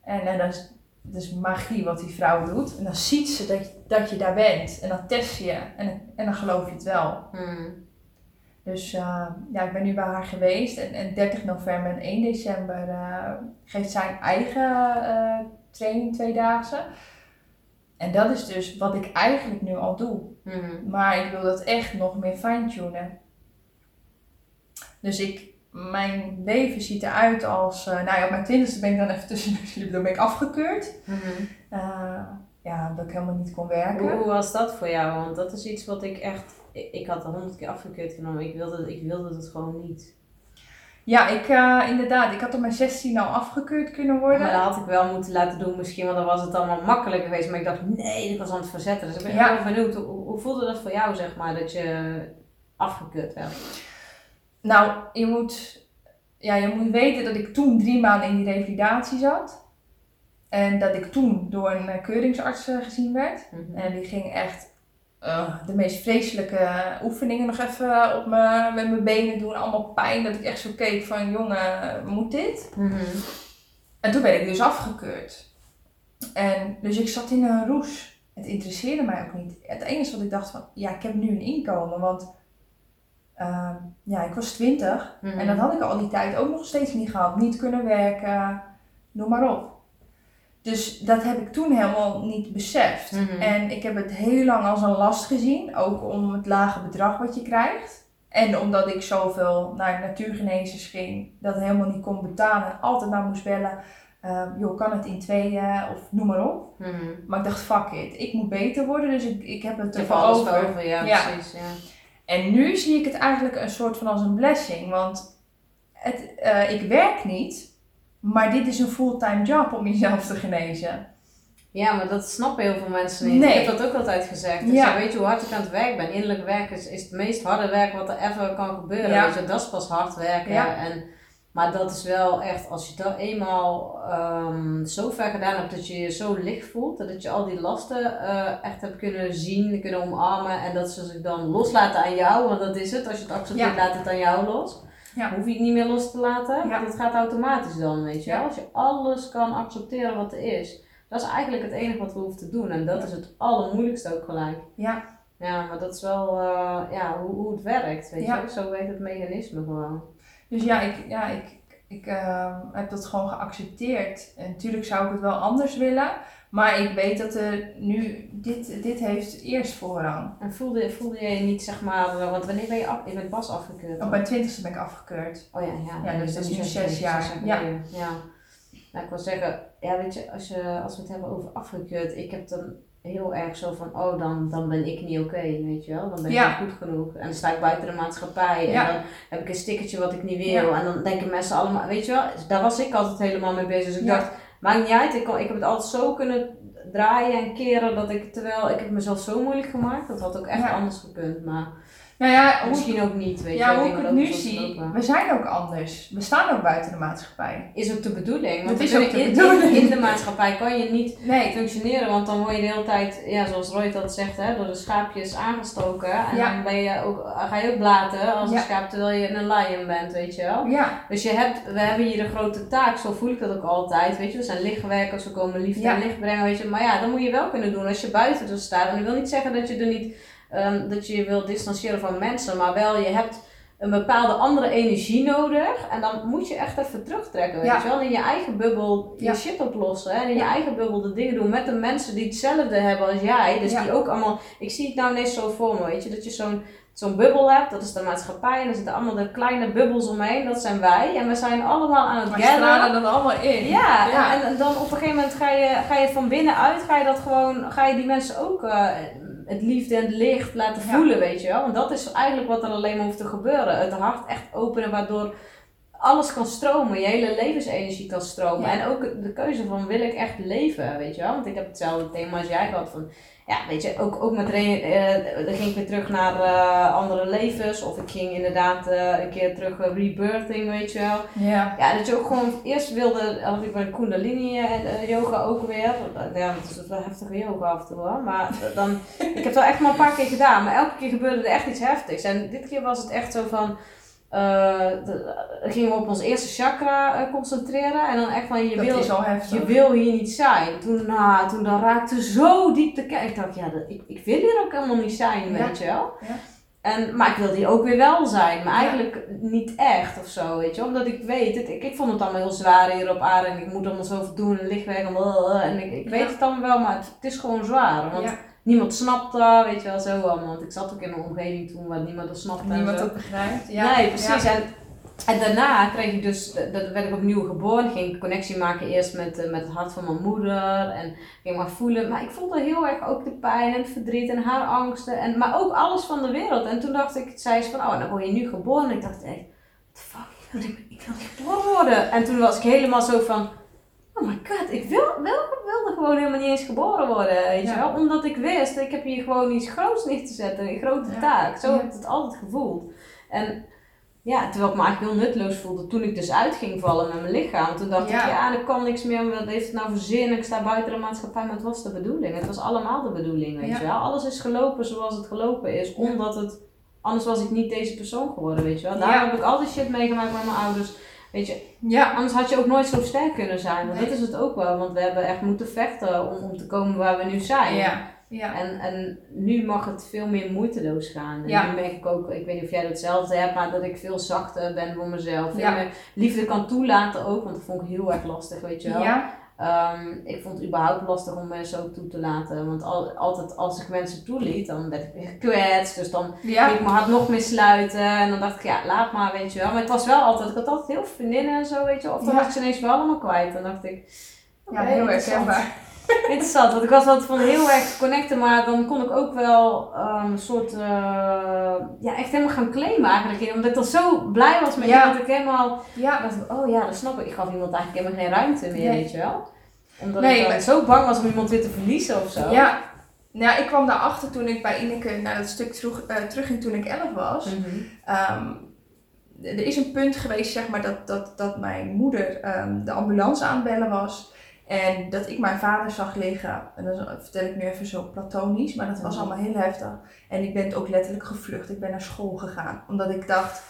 En, en dat, is, dat is magie wat die vrouw doet. En dan ziet ze dat, je- dat je daar bent. En dan test je. En, en dan geloof je het wel. Hmm. Dus eh, ja, ik ben nu bij haar geweest. En, en 30 november en 1 december eh, geeft zij een eigen eh, training, tweedaagse. En dat is dus wat ik eigenlijk nu al doe. Hmm. Maar ik wil dat echt nog meer fine-tunen. Dus ik, mijn leven ziet eruit als... eh, nou ja, op mijn twintigste ben ik dan even tussen jullie, dan ben ik afgekeurd. Hmm. Eh, ja, dat ik helemaal niet kon werken. Hoe, hoe was dat voor jou? Want dat is iets wat ik echt... Ik, ik had er honderd keer afgekeurd genomen. Ik wilde, ik wilde het gewoon niet. Ja, ik, eh, inderdaad. Ik had op mijn 16 al afgekeurd kunnen worden. Maar dat had ik wel moeten laten doen misschien, want dan was het allemaal makkelijker geweest. Maar ik dacht, nee, ik was aan het verzetten. Dus ik ben Ja. heel benieuwd, hoe, hoe voelde dat voor jou, zeg maar, dat je afgekeurd werd? Nou, je moet, ja, je moet weten dat ik toen drie maanden in die revalidatie zat. En dat ik toen door een eh, keuringsarts eh, gezien werd. Mhm. En die ging echt eh, de meest vreselijke oefeningen nog even op me, met mijn benen doen. Allemaal pijn. Dat ik echt zo keek van, jongen, moet dit? Mhm. En toen ben ik dus afgekeurd. En dus ik zat in een roes. Het interesseerde mij ook niet. Het enige wat ik dacht van, ja, ik heb nu een inkomen. Want ehm, ja, ik was twintig. Mhm. En dat had ik al die tijd ook nog steeds niet gehad. Niet kunnen werken, noem maar op. Dus dat heb ik toen helemaal niet beseft. Mhm. En ik heb het heel lang als een last gezien. Ook om het lage bedrag wat je krijgt. En omdat ik zoveel naar natuurgenezers ging, dat helemaal niet kon betalen. En altijd maar moest bellen. ehm, joh, kan het in tweeën of noem maar op. Mhm. Maar ik dacht, fuck it. Ik moet beter worden, dus ik, ik heb het ervoor over. over, ja, Ja. precies. Ja. En nu zie ik het eigenlijk een soort van als een blessing. Want het, eh, ik werk niet, maar dit is een fulltime job om jezelf te genezen. Ja, maar dat snappen heel veel mensen niet. Nee. Ik heb dat ook altijd gezegd. Ik Ja. weet je hoe hard ik aan het werk ben? Innerlijk werken is, is het meest harde werk wat er ever kan gebeuren. Ja. Weet je, dat is pas hard werken. Ja. En, maar dat is wel echt, als je dat eenmaal ehm, zo ver gedaan hebt dat je je zo licht voelt, dat je al die lasten eh, echt hebt kunnen zien, kunnen omarmen en dat ze zich dan loslaten aan jou, want dat is het. Als je het accepteert, laat het aan jou los. Ja. Hoef je het niet meer los te laten, Ja. het gaat automatisch dan, weet je Ja. Als je alles kan accepteren wat er is. Dat is eigenlijk het enige wat we hoeven te doen. En dat Ja. is het allermoeilijkste ook gelijk. Ja. Ja, maar dat is wel eh, ja, hoe, hoe het werkt, weet je. Zo werkt het mechanisme gewoon. Dus ja, ik, ja, ik, ik ehm, heb dat gewoon geaccepteerd. En natuurlijk zou ik het wel anders willen. Maar ik weet dat er nu, dit, dit heeft eerst voorrang. En voelde, voelde je niet, zeg maar, want wanneer ben je af, je bent pas afgekeurd? Op toch? mijn twintigste ben ik afgekeurd. Oh ja, ja. Ja, dus dat is nu zes jaar. Ja. geleden. ja. Nou, ik wil zeggen, ja, weet je, als, je, als we het hebben over afgekeurd, ik heb dan heel erg zo van, oh, dan, dan ben ik niet oké, weet je wel. Dan ben ik Ja. niet goed genoeg. En dan sta ik buiten de maatschappij. Ja. En dan heb ik een stickertje wat ik niet wil. En dan denken mensen allemaal, weet je wel, daar was ik altijd helemaal mee bezig. Dus ik dacht, maakt niet uit, ik, kon, ik heb het altijd zo kunnen draaien en keren dat ik, terwijl ik heb mezelf zo moeilijk gemaakt, dat had ook echt Ja. anders gekund. Maar Nou ja, hoe, misschien ook niet, weet je ja, wel. hoe ik het nu zie, we zijn ook anders. We staan ook buiten de maatschappij. Is ook de bedoeling. Want Dat is ook de in- in- bedoeling. In, de maatschappij kan je niet Nee, functioneren, want dan word je de hele tijd, ja, zoals Roy dat zegt, hè, door de schaapjes aangestoken. En Ja. dan ben je ook, ga je ook blaten als Ja. een schaap terwijl je een lion bent, weet je wel. ja, Dus je hebt, we hebben hier een grote taak, zo voel ik dat ook altijd, weet je. We zijn lichtwerkers, we komen liefde en licht brengen, weet je. Maar ja, dat moet je wel kunnen doen als je buiten er staat. En ik wil niet zeggen dat je er niet, ehm, dat je je wil distancieren van mensen, maar wel, je hebt een bepaalde andere energie nodig. En dan moet je echt even terugtrekken, weet Ja. je wel. In je eigen bubbel je Ja. shit oplossen. hè. En in je eigen bubbel de dingen doen met de mensen die hetzelfde hebben als jij. Dus die ook allemaal, ik zie het nou ineens zo voor me, weet je. Dat je zo'n zo'n bubbel hebt, dat is de maatschappij. En er zitten allemaal de kleine bubbels omheen, dat zijn wij. En we zijn allemaal aan het Maar gatheren. stralen dat allemaal in. Ja, Ja. En, en dan op een gegeven moment ga je, ga je van binnenuit, ga je dat gewoon, ga je die mensen ook eh, het liefde en het licht laten Ja. voelen, weet je wel. Want dat is eigenlijk wat er alleen maar hoeft te gebeuren. Het hart echt openen, waardoor alles kan stromen, je hele levensenergie kan stromen. Ja. En ook de keuze van wil ik echt leven, weet je wel. Want ik heb hetzelfde thema als jij gehad van, ja, weet je, ook, ook met, eh, dan ging ik weer terug naar eh, andere levens. Of ik ging inderdaad eh, een keer terug rebirthing, weet je wel. Ja. Ja, dat je ook gewoon eerst wilde, had ik bij Kundalini eh, yoga ook weer. Ja, dat is wel heftige yoga af en toe hoor. Maar dan, *laughs* ik heb het wel echt maar een paar keer gedaan. Maar elke keer gebeurde er echt iets heftigs. En dit keer was het echt zo van, de- gingen we op ons eerste chakra eh, concentreren. En dan echt van, je Dat wil, is al heftig. je wil hier niet zijn. Toen, nou, toen dan raakte zo diep de kern. Ik dacht, ja, dat, ik, ik wil hier ook helemaal niet zijn, Ja. weet je wel. Ja. En, maar ik wilde hier ook weer wel zijn. Maar Ja. eigenlijk niet echt of zo, weet je. Omdat ik weet het. Ik, ik vond het allemaal heel zwaar hier op aarde. En ik moet allemaal zoveel doen en lichtweg en. En ik, ik weet het allemaal wel, maar het, het is gewoon zwaar. Want. Niemand snapt dat, weet je wel, zo allemaal. Want ik zat ook in een omgeving toen waar niemand dat snapte en Niemand ook begrijpt. Ja. Nee, precies. Ja. En, en daarna kreeg ik dus, dat werd ik opnieuw geboren. Ik ging connectie maken eerst met, eh, met het hart van mijn moeder. En ging maar voelen. Maar ik voelde heel erg ook de pijn en het verdriet en haar angsten. En, maar ook alles van de wereld. En toen dacht ik, zei ze van, oh, dan word je nu geboren. En ik dacht echt, what the fuck, ik wil, ik wil geboren worden. En toen was ik helemaal zo van, oh my god, ik wil, wil, wilde gewoon helemaal niet eens geboren worden. Weet je Ja. wel? Omdat ik wist, ik heb hier gewoon iets groots neer te zetten. Een grote Ja. taak. Zo Ja. heb ik het altijd gevoeld. En ja, terwijl ik me eigenlijk heel nutteloos voelde toen ik dus uit ging vallen met mijn lichaam. Toen dacht ik, ja, er kan niks meer. Wat heeft het nou voor zin? Ik sta buiten de maatschappij, maar het was de bedoeling. Het was allemaal de bedoeling, weet je wel. Alles is gelopen zoals het gelopen is, omdat het... Anders was ik niet deze persoon geworden, weet je wel. Daarom Ja. heb ik altijd shit meegemaakt met mijn ouders. Weet je, Ja. anders had je ook nooit zo sterk kunnen zijn. Want Nee. dat is het ook wel. Want we hebben echt moeten vechten om, om te komen waar we nu zijn. Ja. Ja. En, en nu mag het veel meer moeiteloos gaan. En Ja. nu merk ik ook, ik weet niet of jij hetzelfde hebt, maar dat ik veel zachter ben voor mezelf. Ja. meer liefde kan toelaten ook, want dat vond ik heel erg lastig, weet je wel. Ja. Ehm, ik vond het überhaupt lastig om mensen ook toe te laten. Want al, altijd als ik mensen toeliet, dan werd ik weer gekwetst. Dus dan Ja. ging ik mijn hart nog meer sluiten. En dan dacht ik, ja, laat maar, weet je wel. Maar het was wel altijd, ik had altijd heel veel vriendinnen en zo, weet je wel. Of dan Ja. was ik ze ineens wel allemaal kwijt. Dan dacht ik, Ja, heel interessant. herkenbaar. *laughs* *laughs* Interessant, want ik was altijd van heel erg connecten, maar dan kon ik ook wel ehm, een soort, eh, ja, echt helemaal gaan claimen eigenlijk. Omdat ik dan zo blij was met Ja. iemand, dat ik helemaal, Ja. dacht oh ja, dat snap ik. Ik gaf iemand eigenlijk helemaal geen ruimte meer, Nee. weet je wel. Omdat Nee, ik dan zo bang was om iemand weer te verliezen of zo. Ja. Nou, ik kwam daarachter toen ik bij Ineke naar dat stuk terug, eh, terugging toen ik 11 was. Mhm. Ehm, er is een punt geweest, zeg maar, dat, dat, dat mijn moeder ehm, de ambulance aan het bellen was. En dat ik mijn vader zag liggen. En dat vertel ik nu even zo platonisch, maar dat was Mhm. allemaal heel heftig. En ik ben ook letterlijk gevlucht. Ik ben naar school gegaan. Omdat ik dacht,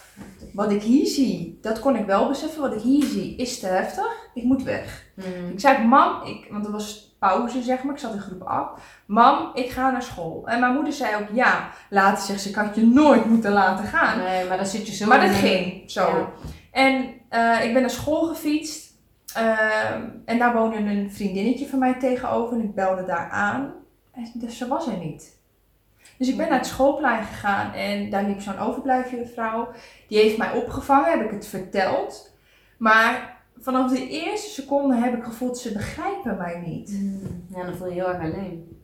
wat ik hier zie, dat kon ik wel beseffen. Wat ik hier zie is te heftig. Ik moet weg. Mhm. Ik zei, mam, ik, want er was pauze zeg maar, ik zat in groep 8. Mam, ik ga naar school. En mijn moeder zei ook, ja, later zegt ze, ik had je nooit moeten laten gaan. Nee, maar dan zit je zo Maar dat in ging zo. Ja. En eh, ik ben naar school gefietst. Ehm, en daar woonde een vriendinnetje van mij tegenover. En ik belde daar aan. En dus ze was er niet. Dus ik ben naar het schoolplein gegaan. En daar liep zo'n overblijfjuffrouw. Die heeft mij opgevangen. Heb ik het verteld. Maar vanaf de eerste seconde heb ik gevoeld, ze begrijpen mij niet. Mhm. Ja, dan voel je je heel erg alleen.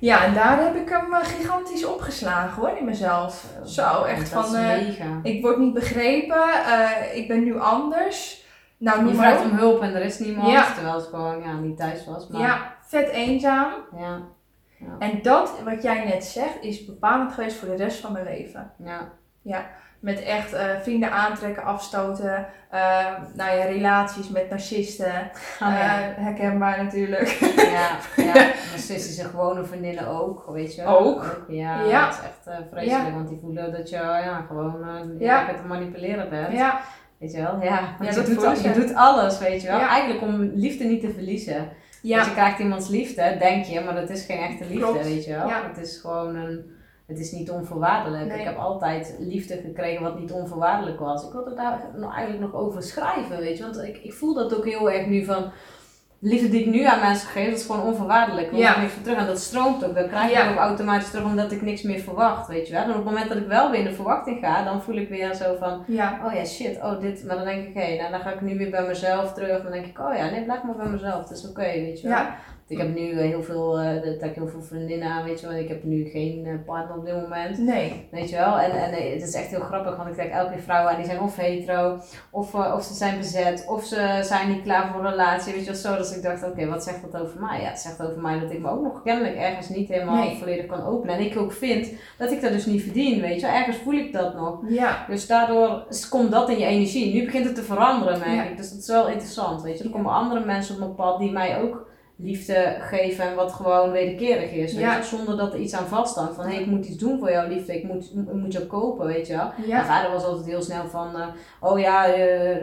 Ja, en daar heb ik hem eh, gigantisch opgeslagen hoor, in mezelf. Zo, echt dat van... eh, ik word niet begrepen, eh, ik ben nu anders. Nou, Je vraagt om hulp en er is niemand, Ja. terwijl het gewoon ja, niet thuis was. Maar, Ja, vet eenzaam. ja, En dat, wat jij net zegt, is bepalend geweest voor de rest van mijn leven. ja. Met echt eh, vrienden aantrekken, afstoten. eh, nou ja, relaties met narcisten. Oh, ja. Eh, herkenbaar natuurlijk. Ja, ja. *laughs* narcistische gewone vriendinnen ook, weet je wel. Ook? Ja, Ja. dat is echt vreselijk, want die voelen dat je ja, gewoon lekker te manipuleren bent. ja, Weet je wel, ja. Want je, doet, al- je doet alles, weet je wel. Eigenlijk om liefde niet te verliezen. Want ja, je krijgt iemands liefde, denk je, maar dat is geen echte liefde, Klopt. weet je wel. Ja. Het is gewoon een... Het is niet onvoorwaardelijk. Nee. Ik heb altijd liefde gekregen wat niet onvoorwaardelijk was. Ik wilde daar nog, eigenlijk nog over schrijven, weet je. Want ik, ik voel dat ook heel erg nu van... de liefde die ik nu aan mensen geef, dat is gewoon onvoorwaardelijk. Want Ja. ik niks voor terug. En dat stroomt ook. Dat krijg ik Ja. ook automatisch terug omdat ik niks meer verwacht, weet je wel. En op het moment dat ik wel weer in de verwachting ga, dan voel ik weer zo van, Ja. oh ja, shit, oh dit. Maar dan denk ik, hé, nou dan ga ik nu weer bij mezelf terug. Dan denk ik, oh ja, nee, blijf maar bij mezelf. Het is oké, weet je wel. Ja. Ik heb nu eh, heel veel, eh, dat ik heel veel vriendinnen aan, weet je wel. Ik heb nu geen eh, partner op dit moment. Nee. Weet je wel? En, en het is echt heel grappig, want ik kijk elke keer vrouwen aan die zijn of hetero, of, of ze zijn bezet, of ze zijn niet klaar voor een relatie. Weet je wel, zo. Dus ik dacht, oké, wat zegt dat over mij? Ja, het zegt over mij dat ik me ook nog kennelijk ergens niet helemaal Nee. volledig kan openen. En ik ook vind dat ik dat dus niet verdien, weet je wel. Ergens voel ik dat nog. Ja. Dus daardoor komt dat in je energie. Nu begint het te veranderen, merk Ja. ik. Dus dat is wel interessant, weet je. Er komen andere mensen op mijn pad die mij ook liefde geven en wat gewoon wederkerig is. Weet je? Zonder dat er iets aan vasthangt. Van, hé, ik moet iets doen voor jouw liefde. Ik moet, ik moet jou kopen, weet je wel. Mijn vader was altijd heel snel van, eh, oh ja, eh,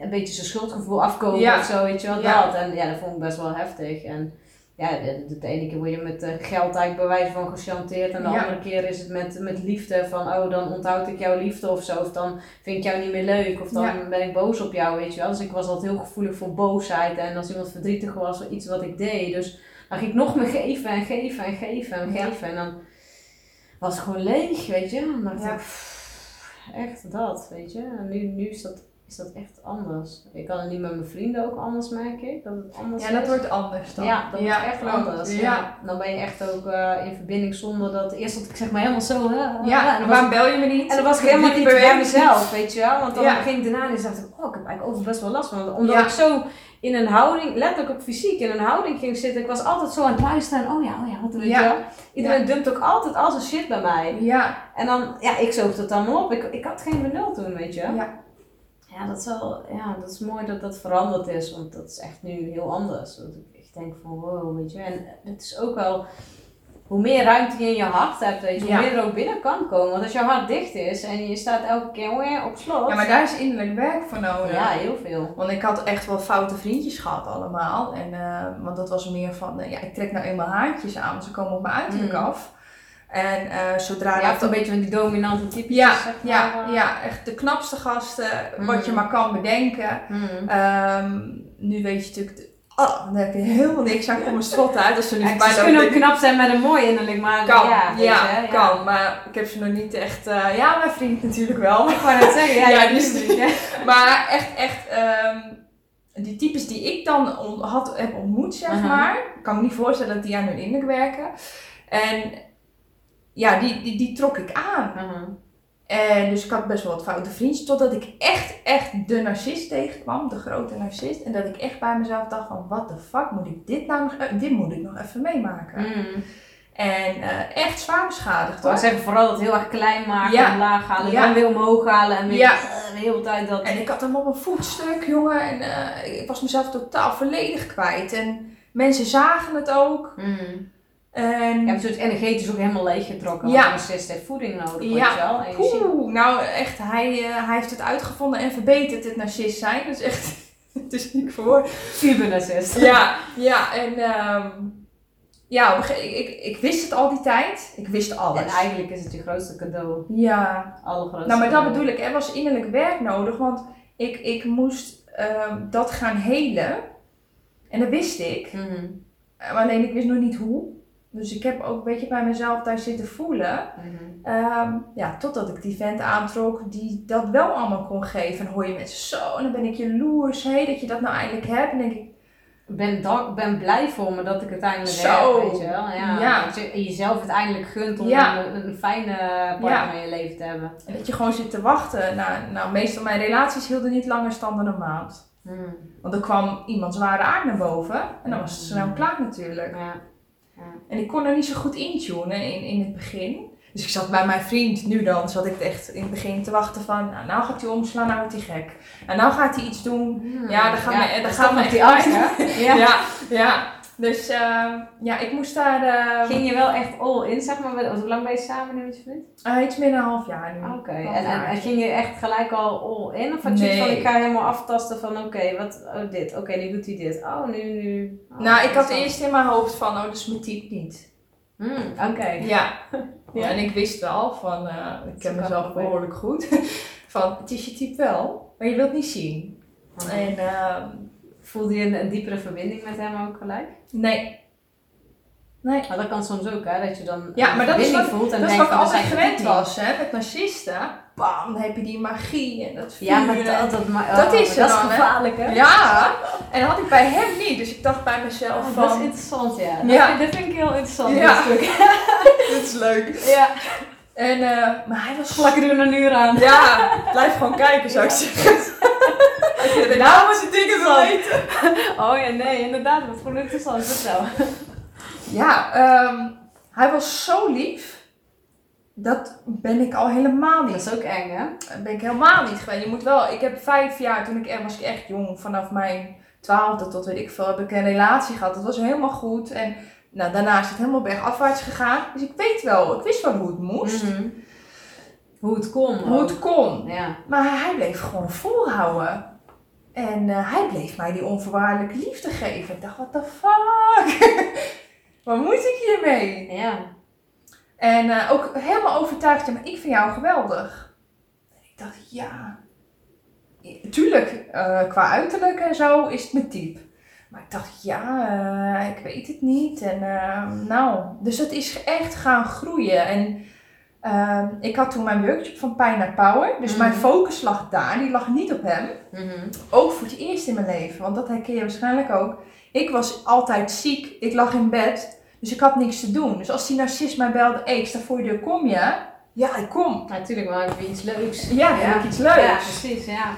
een beetje zijn schuldgevoel afkomen Ja. of zo, weet je wel, dat. En ja, dat vond ik best wel heftig. En ja, de, de, ene keer word je met eh, geld eigenlijk bij wijze van gechanteerd. En de Ja. andere keer is het met, met liefde van, oh dan onthoud ik jouw liefde of zo. Of dan vind ik jou niet meer leuk. Of dan Ja. ben ik boos op jou, weet je wel. Dus ik was altijd heel gevoelig voor boosheid. En als iemand verdrietig was voor iets wat ik deed. Dus dan ging ik nog meer geven en geven en geven en Ja. geven. En dan was het gewoon leeg, weet je. Dan dacht ik, pff, echt dat, weet je. En nu, nu is, dat, is dat echt anders. Ik kan het niet met mijn vrienden ook anders, ik. Dat het anders Ja, is. dat wordt anders dan. Ja, dat is echt klopt. anders. Ja. Ja. Dan ben je echt ook eh, in verbinding zonder dat... Eerst dat ik zeg maar helemaal zo... hè, Ja, en waarom bel je me niet? en dan was ik helemaal Niet bij mezelf, weet je wel. Want dan Ja. ging ik daarna en dacht ik, oh, ik heb eigenlijk over best wel last van. Omdat Ja. ik zo in een houding, letterlijk ook fysiek, in een houding ging zitten. Ik was altijd zo aan het luisteren. Oh ja, oh ja, wat weet Ja. je. Iedereen dumpt ook altijd al zijn shit bij mij. Ja, En dan, ja, ik zoog dat allemaal op. Ik, ik had geen benul toen, weet je. ja. Ja, dat is wel, ja, dat is mooi dat dat veranderd is. Want dat is echt nu heel anders. Dat ik denk van, wow, weet je. En het is ook wel, hoe meer ruimte je in je hart hebt, weet je, Ja. hoe meer er ook binnen kan komen. Want als je hart dicht is en je staat elke keer weer op slot. ja, maar daar is innerlijk werk voor nodig. Ja, heel veel. Want ik had echt wel foute vriendjes gehad allemaal. En, eh, want dat was meer van, eh, ja, ik trek nou eenmaal haartjes aan, want ze komen op mijn uiterlijk Mm. af. En eh, zodra Je dat hebt een beetje van die dominante types. Ja, zeg maar. ja, ja, echt de knapste gasten, wat je Mm. maar kan bedenken. Hmm. Ehm, nu weet je natuurlijk, oh, dan heb je helemaal niks aan, kom mijn strot *laughs* uit. Als ze nu Ja, ze kunnen ook knap zijn met een mooi innerlijk, maar kan, ja, ja, weet je, ja. kan. Maar ik heb ze nog niet echt, eh, ja, mijn vriend natuurlijk wel. Ik wou net zeggen, ja, *laughs* Ja, die is-. *laughs* Maar echt, echt, ehm, die types die ik dan had, heb ontmoet, zeg maar. Ik kan me niet voorstellen dat die aan hun innerlijk werken. En ja, die, die, die trok ik aan. Mhm. En dus ik had best wel wat foute vriendjes. Totdat ik echt, echt de narcist tegenkwam. De grote narcist. En dat ik echt bij mezelf dacht van, what the fuck moet ik dit nou nog, eh, dit moet ik nog even meemaken. Hmm. En eh, echt zwaar beschadigd hoor. wou zeggen, vooral dat heel erg klein maken Ja. en laag halen. Ja. Dan weer omhoog halen en weer Ja. eh, de hele tijd dat... En ik had hem op een voetstuk, jongen. En eh, ik was mezelf totaal volledig kwijt. En mensen zagen het ook. Hmm. En Je hebt het energetisch ook helemaal leeggetrokken. Ja. Want narcist heeft voeding nodig, Ja. je wel. Nou echt, hij, eh, hij heeft het uitgevonden en verbeterd, het narcist zijn. Dat is echt, *laughs* het is niet voor. Cybernarcist. *laughs* Ja, ja, en ehm, ja, ik, ik, ik wist het al die tijd. Ik wist alles. En eigenlijk is het je grootste cadeau. Ja, Allergrootste nou maar dat bedoel ik, er was innerlijk werk nodig, want ik, ik moest ehm, dat gaan helen. En dat wist ik. Maar alleen ik wist nog niet hoe. Dus ik heb ook een beetje bij mezelf daar zitten voelen. Mhm. Ehm, ja, totdat ik die vent aantrok die dat wel allemaal kon geven. En hoor je mensen zo, en dan ben ik jaloers, hé, dat je dat nou eindelijk hebt. En denk ik, ben, dank, ben blij voor me dat ik uiteindelijk Zo. heb, weet je wel. Ja, Ja. Dat je jezelf uiteindelijk gunt om Ja. een, een fijne partner Ja. in je leven te hebben. en dat je gewoon zit te wachten. Nou, nou, meestal mijn relaties hielden niet langer stand dan een maand. Hmm. Want er kwam iemand zware aard naar boven. En dan was het snel klaar natuurlijk. Ja. En ik kon er niet zo goed intunen in, in het begin. Dus ik zat bij mijn vriend, nu dan, zat ik echt in het begin te wachten van, nou, nou gaat hij omslaan, nou wordt hij gek. En nou gaat hij iets doen. Hmm. Ja, dan gaan we- dan gaan we echt die angst? Ja. Ja, ja. Dus ehm, ja, ik moest daar eh, Ging je wel echt all in, zeg maar? Hoe lang ben je samen nu met je vriend? eh, iets meer dan een half jaar nu. Oké, Half en, en, ging je echt gelijk al all in? Of had je Nee. van, ik ga helemaal aftasten van, oké, wat, oh dit, oké, nu doet hij dit. Oh, nu, nu. Oh, nou, ik had eerst in mijn hoofd van, oh, is mijn type niet. Hmm, oké. *laughs* Ja. Ja. En ik wist wel van, eh, ik ken mezelf behoorlijk goed, *laughs* van het is je type wel, maar je wilt niet zien. Mhm. En ehm, Voelde je een, een diepere verbinding met hem ook gelijk? Nee. Nee. Maar dat kan soms ook, hè? Dat je dan Ja, maar dat is wat- voelt en Dat is wat ik altijd dat gewend was, hè, met narcisten. Bam, dan heb je die magie en dat vuur. Ja, maar dat, dat, maar, Dat oh, is dat is dan, hè? gevaarlijk, hè? Ja, en dat had ik bij hem niet. Dus ik dacht bij mezelf Oh, van... dat is interessant, ja. Dat, Ja. vind, dat vind ik heel interessant. Ja. dit stuk. *laughs* dat is leuk. ja. En, eh, maar hij was Plakken er een uur aan. Ja, blijf gewoon kijken zou ik zeggen. Nou moet je dingen weten. *laughs* Oh ja, nee, inderdaad. Dat is gewoon interessant. Vertel. *laughs* Ja, ehm, hij was zo lief. Dat ben ik al helemaal Dat niet. is ook eng, hè? Dat ben ik helemaal niet geweest. Je moet wel, ik heb vijf jaar, toen ik was ik echt jong, vanaf mijn twaalfde tot weet ik veel, heb ik een relatie gehad. Dat was helemaal goed. En nou, daarna is het helemaal bergafwaarts gegaan. Dus ik weet wel, ik wist wel hoe het moest. Mhm. Hoe het kon. Hoe het kon. Ja. Maar hij bleef gewoon volhouden. En eh, hij bleef mij die onvoorwaardelijke liefde geven. Ik dacht, what the fuck? *laughs* Wat moet ik hiermee? Ja. En eh, ook helemaal overtuigd, maar ik vind jou geweldig. En ik dacht, ja. Tuurlijk, eh, qua uiterlijk en zo is het mijn type. Maar ik dacht, ja, ik weet het niet. En nou, dus het is echt gaan groeien. En eh, ik had toen mijn workshop van pijn naar power. Dus Mhm. mijn focus lag daar, die lag niet op hem. Mhm. Ook voor het eerst in mijn leven, want dat herken je waarschijnlijk ook. Ik was altijd ziek, ik lag in bed, dus ik had niks te doen. Dus als die narcist mij belde, hey, ik sta voor je deur, kom je? Ja, ik kom. Natuurlijk, maar even iets leuks. Ja, ik iets leuks. Ja, precies, ja.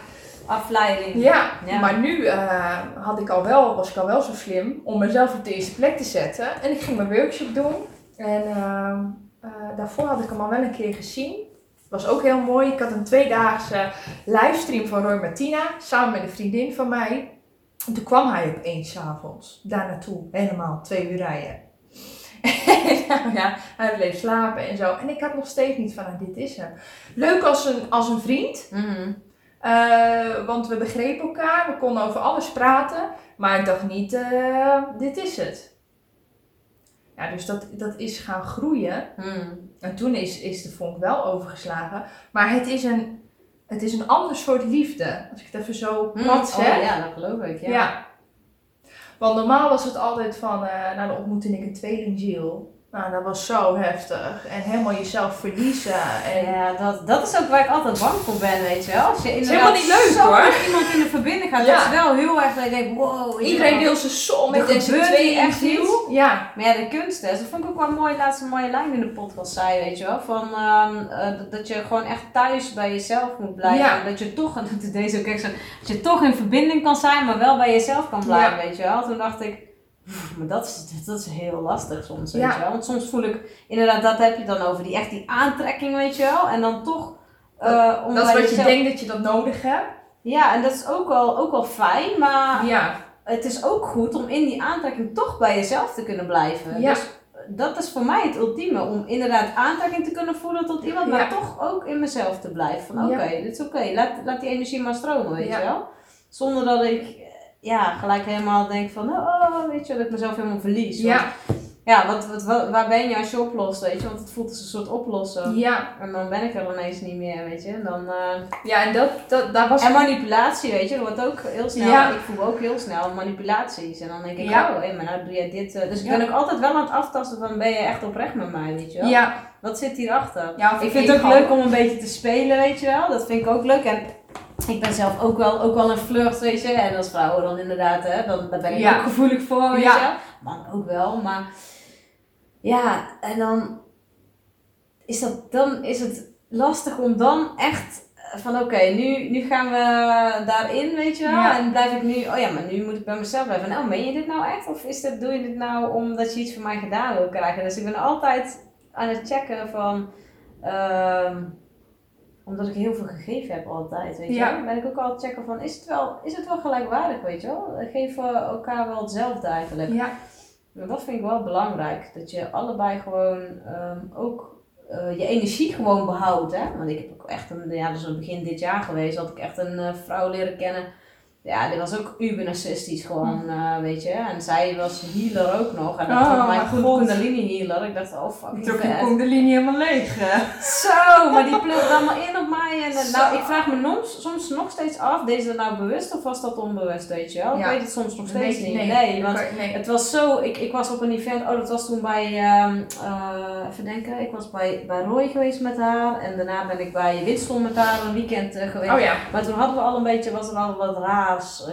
Afleiding. Ja, Ja. maar nu eh, had ik al wel, was ik al wel zo slim om mezelf op de eerste plek te zetten. En ik ging mijn workshop doen. En ehm, eh, daarvoor had ik hem al wel een keer gezien. Was ook heel mooi. Ik had een tweedaagse livestream van Roy Martina samen met een vriendin van mij. En toen kwam hij opeens 's avonds daar naartoe. Helemaal twee uur rijden. En *laughs* nou ja, hij bleef slapen en zo. En ik had nog steeds niet van, nou, dit is hem. Leuk als een, als een vriend. Mhm. Eh, want we begrepen elkaar, we konden over alles praten, maar ik dacht niet, eh, dit is het. Ja, dus dat, dat is gaan groeien. Mhm. En toen is, is de vonk wel overgeslagen. Maar het is een, het is een ander soort liefde, als ik het even zo Mhm. plat zeg. Oh, ja, dat geloof ik. Ja. ja. Want normaal was het altijd van, eh nou dan ontmoette ik een tweelingziel. Nou, dat was zo heftig. En helemaal jezelf verliezen. En Ja, dat, dat is ook waar ik altijd bang voor ben, weet je wel. Als je inderdaad helemaal niet leuk, zo hoor. met iemand in de verbinding gaat, Ja. dat is wel heel erg dat je denkt, wow. iedereen wil zijn Er met deze twee echt iets. Ja. Maar ja, de kunst is, dat vond ik ook wel mooi, laatst een mooie lijn in de podcast zei, weet je wel. Van, ehm, eh, dat- je gewoon echt thuis bij jezelf moet blijven. Ja. En dat je toch, en *laughs* dat is deze ook echt zo, dat je toch in verbinding kan zijn, maar wel bij jezelf kan blijven, weet je wel. Toen dacht ik, "Pff, maar dat is, dat is heel lastig soms, weet Ja. je wel. Want soms voel ik, inderdaad, dat heb je dan over, die echt die aantrekking, weet je wel. En dan toch... eh, om Dat is wat je denkt dat je dat nodig hebt. Ja, en dat is ook wel, ook wel fijn, maar Ja. het is ook goed om in die aantrekking toch bij jezelf te kunnen blijven. Ja. Dus dat is voor mij het ultieme. Om inderdaad aantrekking te kunnen voelen tot iemand, maar Ja. toch ook in mezelf te blijven. Van oké, dit is oké. Laat, laat die energie maar stromen, weet je wel. Zonder dat ik eh, ja, gelijk helemaal denk van, oh, weet je, dat ik mezelf helemaal verlies. Want, Ja. ja, wat, wat, wat- waar ben je als je oplost, weet je? Want het voelt als een soort oplossen. Ja. En dan ben ik er ineens niet meer, weet je. En dan... eh, Ja, en dat, dat, daar was en manipulatie, weet je, dat wordt ook heel snel. Ja. Ik voel ook heel snel manipulaties. En dan denk ik, Ja. oh, hé, maar nou doe jij dit. eh. Dus ik Ja. ben ook altijd wel aan het aftasten van, ben je echt oprecht met mij, weet je wel? Ja. Wat zit hierachter? ja Ik vind het ook leuk om een beetje te spelen, weet je wel. Dat vind ik ook leuk. En ik ben zelf ook wel, ook wel een flirt, weet je. En als vrouw dan inderdaad, hè, dan, daar ben ik Ja. ook gevoelig voor, weet Ja. je. Man ook wel, maar... Ja, en dan is, dat, dan is het lastig om dan echt van oké, nu, nu gaan we daarin, weet je wel. Ja. En blijf ik nu, oh ja, maar nu moet ik bij mezelf blijven. Nou, meen je dit nou echt? Of is dit, doe je dit nou omdat je iets van mij gedaan wil krijgen? Dus ik ben altijd aan het checken van, ehm, omdat ik heel veel gegeven heb altijd, weet je Ja. Ben ik ook altijd checken van, is het wel, is het wel gelijkwaardig, weet je wel? Geven we elkaar wel hetzelfde eigenlijk. Ja. Maar dat vind ik wel belangrijk. Dat je allebei gewoon ehm, ook eh, je energie gewoon behoudt. Hè? Want ik heb ook echt een, ja, dat is het begin dit jaar geweest, dat ik echt een eh, vrouw leren kennen. Ja, die was ook uber narcistisch gewoon, eh, weet je. En zij was healer ook nog. En dat Oh, was mijn kundalini healer. Ik dacht, oh Ik fucking trok je kundalini helemaal leeg. hè? Zo, maar die plukt allemaal in op mij. En, eh, Zo. nou, ik vraag me soms, soms nog steeds af, deed ze dat nou bewust of was dat onbewust, weet je wel? Ja. Ik weet het soms nog steeds niet. nee, Nee, want nee. het was zo, ik, ik was op een event, oh dat was toen bij, ehm, eh, even denken, ik was bij, bij Roy geweest met haar. En daarna ben ik bij Winston met haar een weekend geweest. Oh ja. Maar toen hadden we al een beetje, was er al wat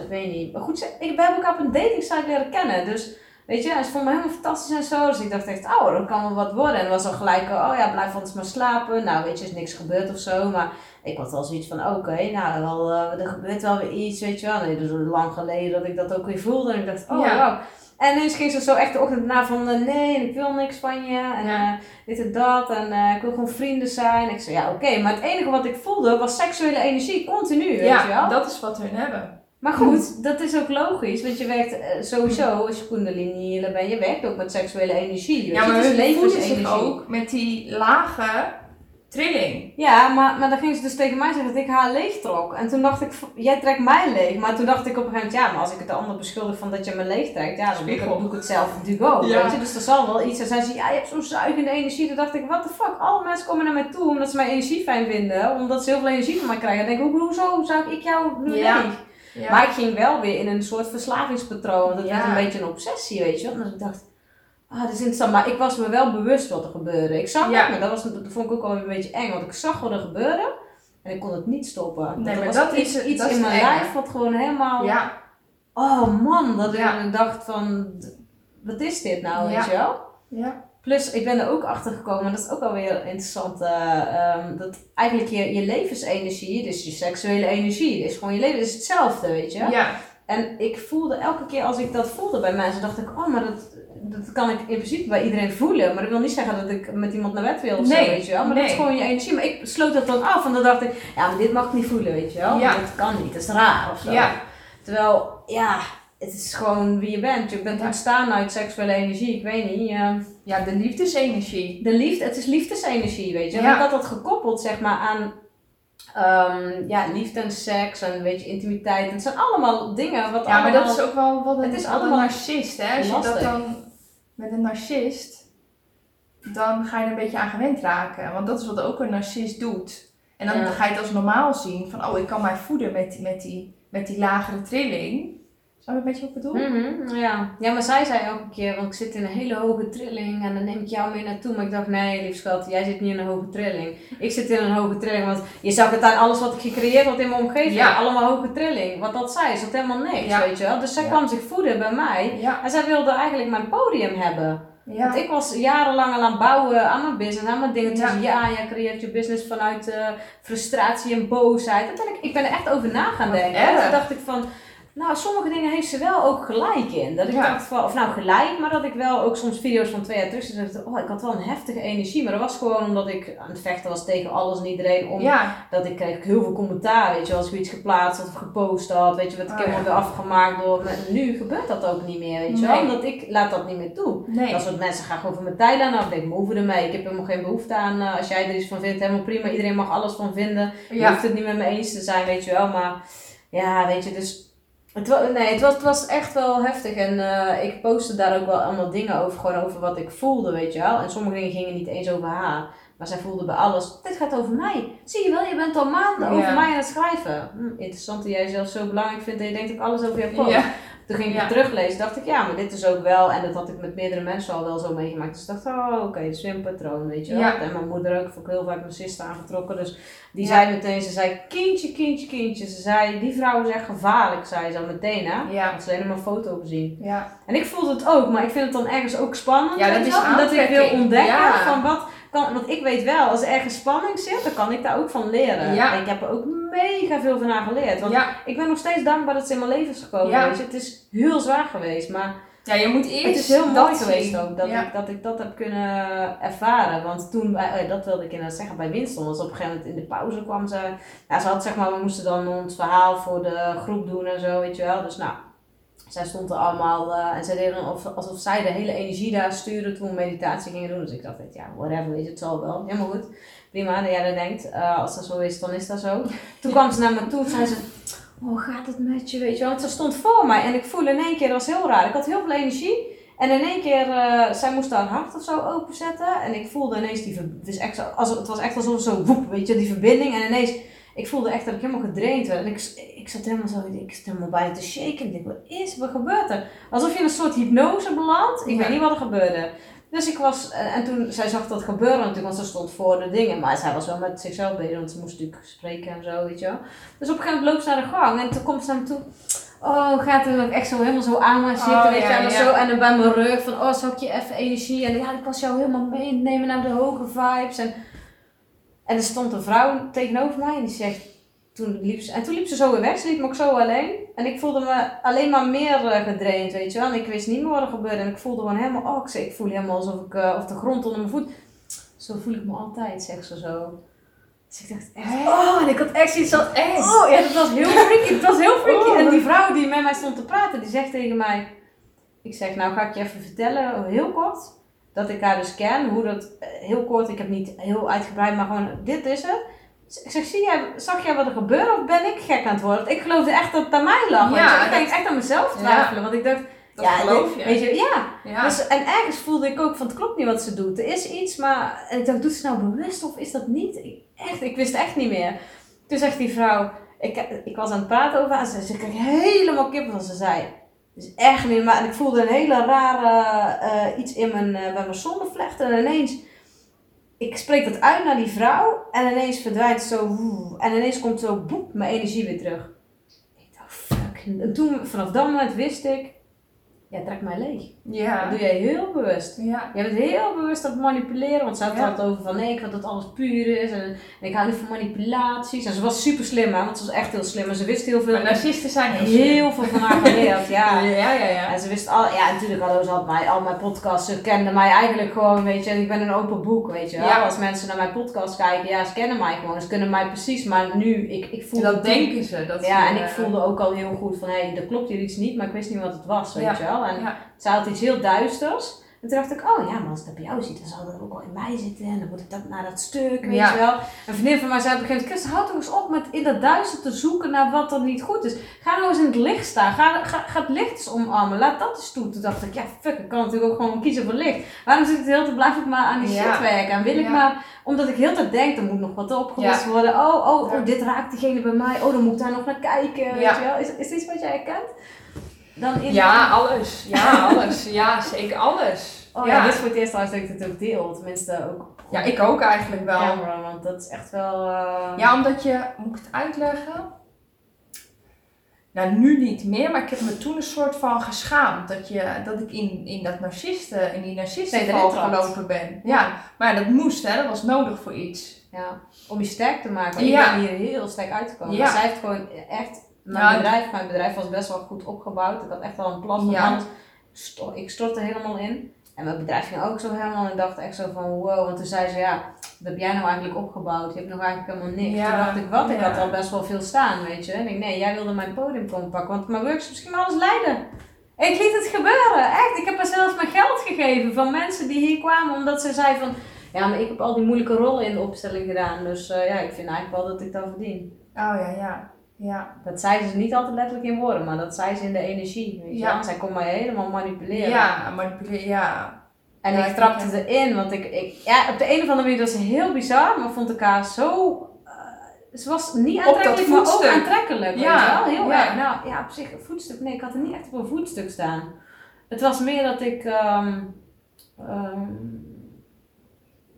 ik weet niet. Maar goed, ik, hebben elkaar op een datingsite leren kennen, dus... Weet je, ze vond me helemaal fantastisch en zo. Dus ik dacht echt, oh, dat kan wel wat worden. En was al gelijk, oh ja, blijf anders maar slapen. Nou, weet je, is niks gebeurd of zo. Maar ik had wel zoiets van, oké, nou, wel, eh, er gebeurt wel weer iets, weet je wel. Nee, dus lang geleden dat ik dat ook weer voelde. En ik dacht, oh, Ja. wow. En ineens ging ze zo echt de ochtend na van, eh, nee, ik wil niks van je. En Ja. eh, dit en dat. En ik wil gewoon vrienden zijn. Ik zei, ja, oké. Maar het enige wat ik voelde was seksuele energie, continu, weet je wel. Ja, dat is wat hun hebben. Maar goed, dat is ook logisch, want je werkt eh, sowieso, als je kundalini bent, je werkt ook met seksuele energie. Ja, je, maar het hun voelen zich levensenergie. ook met die lage trilling. Ja, maar, maar dan ging ze dus tegen mij zeggen dat ik haar leeg trok. En toen dacht ik, jij trekt mij leeg. Maar toen dacht ik op een gegeven moment, ja, maar als ik het de ander beschuldig van dat je me leeg trekt, ja, dan doe ik, Spiegel. doe ik het zelf natuurlijk ook. Ja. Weet je? Dus er zal wel iets. En zei ze, ja, je hebt zo'n zuigende energie. Toen dacht ik, what the fuck, alle mensen komen naar mij toe omdat ze mijn energie fijn vinden. Omdat ze heel veel energie van mij krijgen. Dan denk ik, hoe- hoezo zou ik jou nu Ja. leeg? Ja. Maar ik ging wel weer in een soort verslavingspatroon. Want het Ja. werd een beetje een obsessie, weet je wel. Dus ik dacht, ah, dat is interessant. Maar ik was me wel bewust wat er gebeurde. Ik zag Ja. het, maar dat, was, dat vond ik ook wel een beetje eng. Want ik zag wat er gebeurde en ik kon het niet stoppen. Nee, maar was dat iets, is het- iets dat in mijn lijf wat gewoon helemaal... ja. Oh man, dat ik dacht van, wat is dit nou, weet je wel? Ja. Plus, ik ben er ook achter gekomen, en dat is ook alweer interessant, eh, ehm, dat eigenlijk je, je levensenergie, dus je seksuele energie, is gewoon je leven, is hetzelfde, weet je? Ja. En ik voelde elke keer als ik dat voelde bij mensen, dacht ik, oh, maar dat, dat kan ik in principe bij iedereen voelen. Maar dat wil niet zeggen dat ik met iemand naar bed wil of Nee, zo, weet je wel. Maar dat is gewoon je energie. Maar ik sloot dat dan af en dan dacht ik, ja, maar dit mag ik niet voelen, weet je wel. Ja. Dat kan niet, dat is raar of zo. Ja. Terwijl, ja, het is gewoon wie je bent. Je bent ontstaan uit seksuele energie, ik weet niet. Ja, de liefdesenergie. de liefde, het is liefdesenergie, weet je. En Ja. ik had dat gekoppeld, zeg maar, aan ehm, ja, liefde en seks en weet je, intimiteit. En het zijn allemaal dingen wat Ja, maar dat is ook wel wat een, Het is allemaal narcist, hè. Als je dat dan met een narcist, dan ga je er een beetje aan gewend raken. Want dat is wat ook een narcist doet. En dan Ja. ga je het als normaal zien van, oh, ik kan mij voeden met, met, die, met die lagere trilling. Snap je een beetje wat ik bedoel? Mhm, ja. ja, maar zij zei elke keer, want ik zit in een hele hoge trilling en dan neem ik jou mee naartoe. Maar ik dacht, nee lief schat, jij zit niet in een hoge trilling. Ik zit in een hoge trilling, want je zag het aan alles wat ik gecreëerd had in mijn omgeving. Ja. Allemaal hoge trilling. Wat dat zei, is dat helemaal niks, Ja. weet je wel. Dus zij Ja. kwam zich voeden bij mij. Ja, En zij wilde eigenlijk mijn podium hebben. Want ik was jarenlang al aan het bouwen aan mijn business, aan mijn dingen. Ja. Dus ja, jij creëert je business vanuit eh, frustratie en boosheid. Uiteindelijk, ik ben er echt over na gaan denken. Toen dacht ik van, nou, sommige dingen heeft ze wel ook gelijk in. Dat ik Ja. dacht van, of nou gelijk, maar dat ik wel ook soms video's van twee jaar terug dacht, Oh, ik had wel een heftige energie. Maar dat was gewoon omdat ik aan het vechten was tegen alles en iedereen. Om, Ja, Dat ik kreeg heel veel commentaar, weet je, als ik iets geplaatst had of gepost had, weet je, werd ik Oh, helemaal ja. weer afgemaakt door. Maar nu gebeurt dat ook niet meer, weet je wel. Nee. Omdat ik laat dat niet meer toe. nee. Dat soort mensen gaan gewoon van mijn tijd aan af. Ik hoeven ermee. Ik heb helemaal geen behoefte aan. eh, als jij er iets van vindt, helemaal prima. Iedereen mag alles van vinden. Je hoeft het niet met me eens te zijn, weet je wel. Maar ja, weet je, dus... Het was, nee, het was, het was echt wel heftig. En eh, ik postte daar ook wel allemaal dingen over. Gewoon over wat ik voelde, weet je wel. En sommige dingen gingen niet eens over haar. Maar zij voelde bij alles, dit gaat over mij. Zie je wel, je bent al maanden over mij aan het schrijven. Hm, interessant dat jij zelf zo belangrijk vindt dat je denkt dat ik alles over jou post. ja, Toen ging ik het teruglezen, dacht ik, ja, maar dit is ook wel, en dat had ik met meerdere mensen al wel zo meegemaakt. Dus ik dacht, oh, oké, dat patroon, weet je wel. En mijn moeder ook, vond ik heel vaak mijn zuster aangetrokken. Dus die zei meteen, ze zei, kindje, kindje, kindje. Ze zei, die vrouw is echt gevaarlijk, zei ze al meteen, hè. Ja. Had ze alleen maar een foto gezien. ja. En ik voelde het ook, maar ik vind het dan ergens ook spannend. Ja, dat is Omdat ik wil ontdekken van wat kan, want ik weet wel, als er ergens spanning zit, dan kan ik daar ook van leren. Ja. En ik heb er ook mega veel van haar geleerd. Want Ja. ik ben nog steeds dankbaar dat ze in mijn leven is gekomen. Ja. Weet je. Het is heel zwaar geweest, maar ja, je moet eerst het is heel mooi geweest zien. ook dat, Ja. ik, dat ik dat heb kunnen ervaren. Want toen, oh ja, dat wilde ik inderdaad zeggen, bij Winston was op een gegeven moment in de pauze kwam ze. Ja, ze had zeg maar, we moesten dan ons verhaal voor de groep doen en zo, weet je wel. Dus nou, zij stond er allemaal eh, en zij deden dan of, alsof zij de hele energie daar stuurde toen we meditatie gingen doen. Dus ik dacht, ja, whatever, je, het zal wel. Helemaal goed. Prima, dat jij dat denkt. Eh, als dat zo is, dan is dat zo. Toen kwam ze naar me toe en zei ze, hoe gaat het met je, weet je. Want ze stond voor mij en ik voelde in één keer, dat was heel raar. Ik had heel veel energie. En in één keer, eh, zij moest haar hart of zo openzetten. En ik voelde ineens die, is zo, als, het was echt alsof zo, woep, weet je, die verbinding. En ineens, ik voelde echt dat ik helemaal gedraind werd. En ik, ik zat helemaal zo, ik zat helemaal bijna te shaken. Ik dacht, wat is, wat gebeurt er? Alsof je in een soort hypnose belandt. Ik Ja. weet niet wat er gebeurde. Dus ik was, eh, en toen, zij zag dat gebeuren natuurlijk, want ze stond voor de dingen. Maar zij was wel met zichzelf bezig, want ze moest natuurlijk spreken en zo, weet je wel. Dus op een gegeven moment loopt ze naar de gang en toen komt ze naar me toe. Oh, gaat er ook echt zo helemaal zo aan me zitten, Oh, weet je ja, wel. ja. Zo, en dan bij mijn rug van, oh, zal ik je even energie? En ja, ik was jou helemaal meenemen naar de hoge vibes. En, en er stond een vrouw tegenover mij en die zegt, toen liep ze, en toen liep ze zo weer weg, ze liet me ook zo alleen. En ik voelde me alleen maar meer eh, gedraind, weet je wel. En ik wist niet meer wat er gebeurde. En ik voelde gewoon helemaal, oh, ik, zei, ik voel helemaal alsof ik, eh, of de grond onder mijn voet. Zo voel ik me altijd, zegt ze zo. Dus ik dacht echt, oh, en ik had echt zoiets van, eng. oh, ja, dat was heel freaky, het was heel freaky. Oh. En die vrouw die met mij stond te praten, die zegt tegen mij, ik zeg, nou ga ik je even vertellen, heel kort, dat ik haar dus ken, hoe dat, eh, heel kort, ik heb niet heel uitgebreid, maar gewoon, dit is het. Ik zeg, zie jij, zag jij wat er gebeurde of ben ik gek aan het worden? Ik geloofde echt dat het aan mij lag. Ja, ik ging echt aan mezelf Ja. twijfelen, want ik dacht, Dat ja, geloof je. Weet je, ja. ja. Dus, en ergens voelde ik ook van het klopt niet wat ze doet. Er is iets, maar en ik dacht, doet ze nou bewust of is dat niet? Ik, echt, ik wist echt niet meer. Toen zegt die vrouw, ik, ik was aan het praten over haar en ze, ze kreeg helemaal kippen van ze zei. Is echt niet, maar ik voelde een hele rare eh, iets in mijn, eh, bij mijn zonnevlechten en ineens, ik spreek dat uit naar die vrouw en ineens verdwijnt zo en ineens komt zo boep, mijn energie weer terug. Ik dacht, fuck. En toen, vanaf dat moment wist ik, jij trekt mij leeg. Dat Ja. doe jij heel bewust. Ja. Je bent heel bewust aan het manipuleren, want ze had Ja. het over van nee, ik wil dat alles puur is en, en ik hou niet van manipulaties. En ze was super slim, hè, want ze was echt heel slim en ze wist heel veel. Maar narcisten zijn heel veel van haar geleerd, *laughs* ja. Ja, ja, ja. En ze wist al, ja natuurlijk, hallo, ze had mij, al mijn podcasts, ze kenden mij eigenlijk gewoon, weet je, ik ben een open boek, weet je. Ja. Als mensen naar mijn podcast kijken, ja, ze kennen mij gewoon, ze kunnen mij precies, maar nu, ik, ik voelde dat denken ze. Dat Ja, ze, en ik eh, voelde ook al heel goed van, hé, hey, er klopt hier iets niet, maar ik wist niet wat het was, weet Ja. je wel. En Ja. ze had iets heel duisters. En toen dacht ik, oh ja, maar als ik dat bij jou ziet, dan zal dat ook wel in mij zitten. En dan moet ik dat naar dat stuk, weet Ja. je wel. Een vriendin van mij zei op een gegeven moment, Christen, houd toch eens op met in dat duister te zoeken naar wat er niet goed is. Ga nou eens in het licht staan. Ga, ga, ga het licht eens omarmen. Laat dat eens toe. Toen dacht ik, ja fuck, ik kan natuurlijk ook gewoon kiezen voor licht. Waarom zit de hele tijd, blijf ik maar aan die Ja. shit werken? En wil ik maar, omdat ik heel tijd denk, er moet nog wat opgelost worden. Oh, oh, oh, dit raakt diegene bij mij. Oh, dan moet ik daar nog naar kijken, weet je wel. Is, is dit iets wat jij herkent? Dan in Ja, alles. Ja, alles. Ja, zeker alles. Oh ja, ja. dit is voor het eerst trouwens dat ik dit ook deel. Tenminste ook ja, ik ook eigenlijk wel. camera, want dat is echt wel... eh, Ja, omdat je, moet ik het uitleggen? Nou, nu niet meer, maar ik heb me toen een soort van geschaamd dat, je, dat ik in, in dat narcisten, in die narcistenval gelopen ben. Ja, maar ja, dat moest, hè, dat was nodig voor iets. ja, om je sterk te maken. Want Ja. Ik ben hier heel sterk uitgekomen. Ja. Zij heeft gewoon echt... Mijn, Ja. bedrijf, mijn bedrijf was best wel goed opgebouwd. Ik had echt wel een plan Ja. alles. Sto- ik stortte helemaal in. En mijn bedrijf ging ook zo helemaal. En ik dacht echt zo van wow. Want toen zei ze ja, wat heb jij nou eigenlijk opgebouwd? Je hebt nog eigenlijk helemaal niks. Ja. Toen dacht ik wat? Ik had al best wel veel staan, weet je. En ik nee, jij wilde mijn podium komen pakken. Want mijn workshops gingen alles leiden. Ik liet het gebeuren, echt. Ik heb er zelfs mijn geld gegeven van mensen die hier kwamen. Omdat ze zeiden van, ja, maar ik heb al die moeilijke rollen in de opstelling gedaan. Dus eh, ja, ik vind eigenlijk wel dat ik dat verdien. Oh ja, ja. Ja, Dat zeiden ze niet altijd letterlijk in woorden, maar dat zei ze in de energie. Weet je Ja. Zij kon mij helemaal manipuleren. ja manipuleren, ja. En Ja, ik ik trapte denk erin, want ik, ik, ja, op de een of andere manier was ze heel bizar, maar vond ik haar zo. eh, ze was niet aantrekkelijk, maar ook aantrekkelijk. Ja, weet je wel? Heel ja. erg. Nou ja, op zich een voetstuk. Nee, ik had er niet echt op een voetstuk staan. Het was meer dat ik. ehm,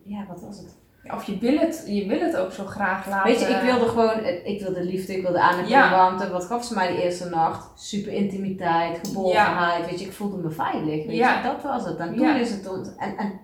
ja, wat was het? Of je wil het, je wil het ook zo graag laten. Weet je, ik wilde gewoon, ik wilde liefde, ik wilde aandacht Ja. en warmte. Wat gaf ze mij die eerste nacht? Super intimiteit, geborgenheid, weet je, ik voelde me veilig. Weet Ja. je, dat was het. En toen is het, ont- en, en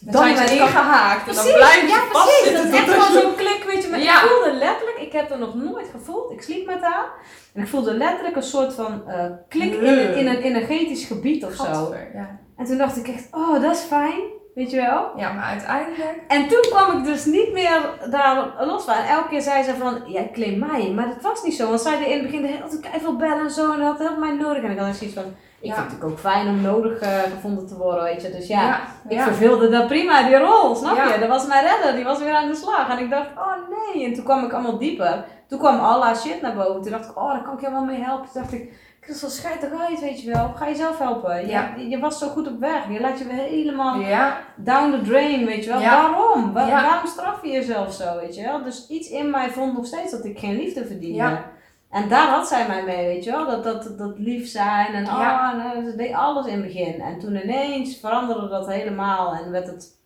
Dan zijn ze werd ik- ingehaakt en dan Precies, ja, precies. Dat is echt zo'n klik, weet je. Maar Ja. ik voelde letterlijk, ik heb er nog nooit gevoeld. Ik sliep met haar. En ik voelde letterlijk een soort van eh, klik in, een- in een energetisch gebied of zo. Ja. En toen dacht ik echt, oh, dat is fijn. Weet je wel? ja, maar uiteindelijk... En toen kwam ik dus niet meer daar los van. En elke keer zei ze van, ja, claim mij. Maar dat was niet zo. Want zij deed in het begin de hele tijd veel bellen en zo. En dat had heel mij nodig. En ik had zoiets van, ik Ja. vind het ook fijn om nodig eh, gevonden te worden, weet je. Dus ja, ja, ik ja. verveelde dat prima, die rol, snap je? Dat was mijn redder, die was weer aan de slag. En ik dacht, oh nee. En toen kwam ik allemaal dieper. Toen kwam al haar shit naar boven. Toen dacht ik, oh, daar kan ik je wel mee helpen. Toen dacht ik, Christel, scheid toch uit, weet je wel. Ga jezelf helpen. Je, Ja. je was zo goed op weg. Je laat je weer helemaal Ja, down the drain, weet je wel. Ja. Waarom? Waarom straf je jezelf zo, weet je wel? Dus iets in mij vond nog steeds dat ik geen liefde verdiende. En daar had zij mij mee, weet je wel. Dat, dat, dat lief zijn en ah, en, eh, ze deed alles in het begin. En toen ineens veranderde dat helemaal en werd het...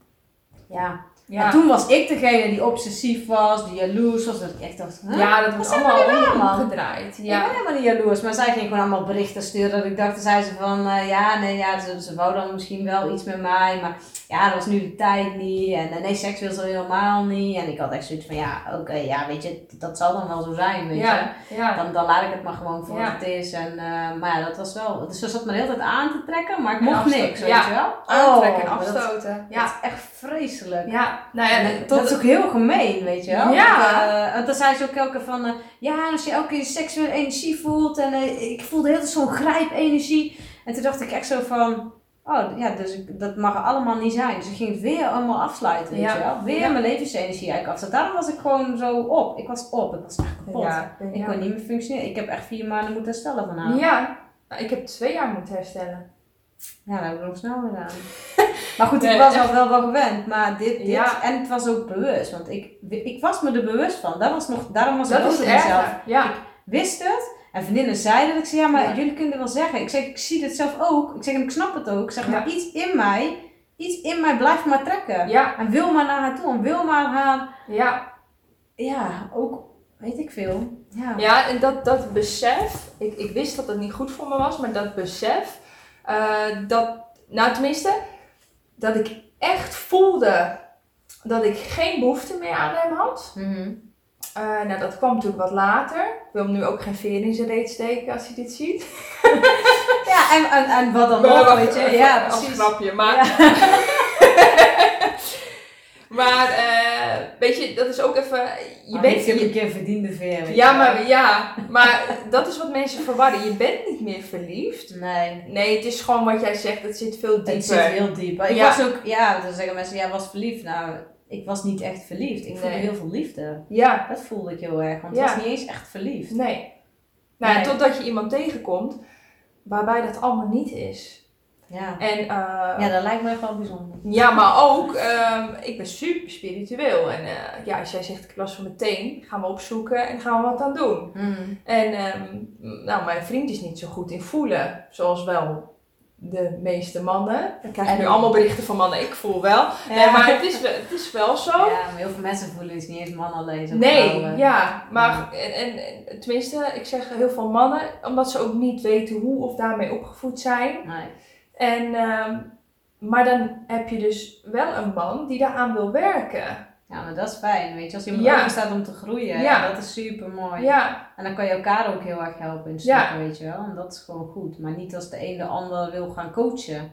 Ja. Ja. En toen was ik degene die obsessief was, die jaloers was. Dat ik echt dacht, huh? ja, dat zijn allemaal waar, omgedraaid. Ik Ja. ben helemaal niet jaloers, maar zij ging gewoon allemaal berichten sturen. Dat ik dacht, zei ze van, eh, ja, nee, ja, ze, ze wou dan misschien wel iets met mij, maar ja, dat was nu de tijd niet. En eh, nee, seks wil ze helemaal niet. En ik had echt zoiets van, ja, oké, ja, weet je, dat zal dan wel zo zijn, weet je. Ja. Dan, dan laat ik het maar gewoon voor wat het is. En, eh, maar ja, dat was wel, dus ze zat me de hele tijd aan te trekken, maar ik mocht niks, weet je wel. Aantrekken en Oh, dat- afstoten. Dat is echt vreselijk. Ja, nou ja, dat is ook heel gemeen, weet je wel. Ja. Want, eh, dan zei ze ook elke keer van, eh, ja, als je elke keer seksuele energie voelt. En eh, ik voelde heel zo'n grijpenergie. En toen dacht ik echt zo van, oh ja, dus ik, dat mag er allemaal niet zijn. Dus ik ging weer allemaal afsluiten, weet Ja. je wel. Weer Ja. mijn levensenergie eigenlijk afsluiten. Daarom was ik gewoon zo op. Ik was op, ik was echt kapot. Ja, Ik kon niet meer functioneren. Ik heb echt vier maanden moeten herstellen van haar. Ja, ik heb twee jaar moeten herstellen. Ja, dat heb ik nog snel gedaan. *laughs* maar goed, ik was al wel wel gewend. Maar dit, dit Ja. en het was ook bewust. Want ik, ik was me er bewust van. Dat was nog, daarom was ik boos op het mezelf. Ja. Wist het. En vriendinnen zeiden dat. Ik zei, ja, maar Ja. jullie kunnen wel zeggen. Ik zeg, ik zie dit zelf ook. Ik zeg, en ik snap het ook. Ik zeg, maar iets in mij, iets in mij blijft maar trekken. En wil maar naar haar toe. En wil maar haar, ja. ja, ook, weet ik veel. Ja. Ja, en dat, dat besef, ik, ik wist dat het niet goed voor me was, maar dat besef, eh, dat, nou tenminste, dat ik echt voelde dat ik geen behoefte meer aan hem had. Mhm. Eh, nou, dat kwam natuurlijk wat later. Ik wil hem nu ook geen veer in zijn reet steken als hij dit ziet. *laughs* ja en, en, en wat dan ook, wacht, weet je. Ja, als precies. grapje, maar... Ja. *laughs* *laughs* Maar, eh, weet je, dat is ook even... Je Je bent, ik heb je- een keer verdiende weet ja, maar, ja, maar dat is wat mensen verwarren. Je bent niet meer verliefd. Nee. Nee, het is gewoon wat jij zegt, het zit veel dieper. Het zit heel diep. Ik Ja. was ook, ja, dan zeggen mensen, ja, was verliefd. Nou, ik was niet echt verliefd. Ik voelde Nee. heel veel liefde. Ja, Dat voelde ik heel erg, want Ja. ik was niet eens echt verliefd. nee. Nou, Nee. totdat je iemand tegenkomt waarbij dat allemaal niet is. Ja. En eh, Ja, dat lijkt me echt wel bijzonder. Ja, maar ook, ehm, ik ben super spiritueel. En eh, ja, als jij zegt, ik las van meteen, gaan we opzoeken en gaan we wat aan doen. En ehm, nou, mijn vriend is niet zo goed in voelen, zoals wel de meeste mannen. Dan krijg En- nu allemaal berichten van mannen, ik voel wel. Nee, maar het is wel, het is wel zo. Ja, maar heel veel mensen voelen het niet eens mannen lezen. of Nee, vrouwen. ja, maar en, en tenminste, ik zeg heel veel mannen, omdat ze ook niet weten hoe of daarmee opgevoed zijn. Nee. En, ehm, maar dan heb je dus wel een man die daaraan wil werken. Ja, maar dat is fijn, weet je. Als iemand Ja. staat om te groeien, Ja. dat is super mooi. Ja, En dan kan je elkaar ook heel erg helpen in stukken, weet je wel. En dat is gewoon goed. Maar niet als de een de ander wil gaan coachen.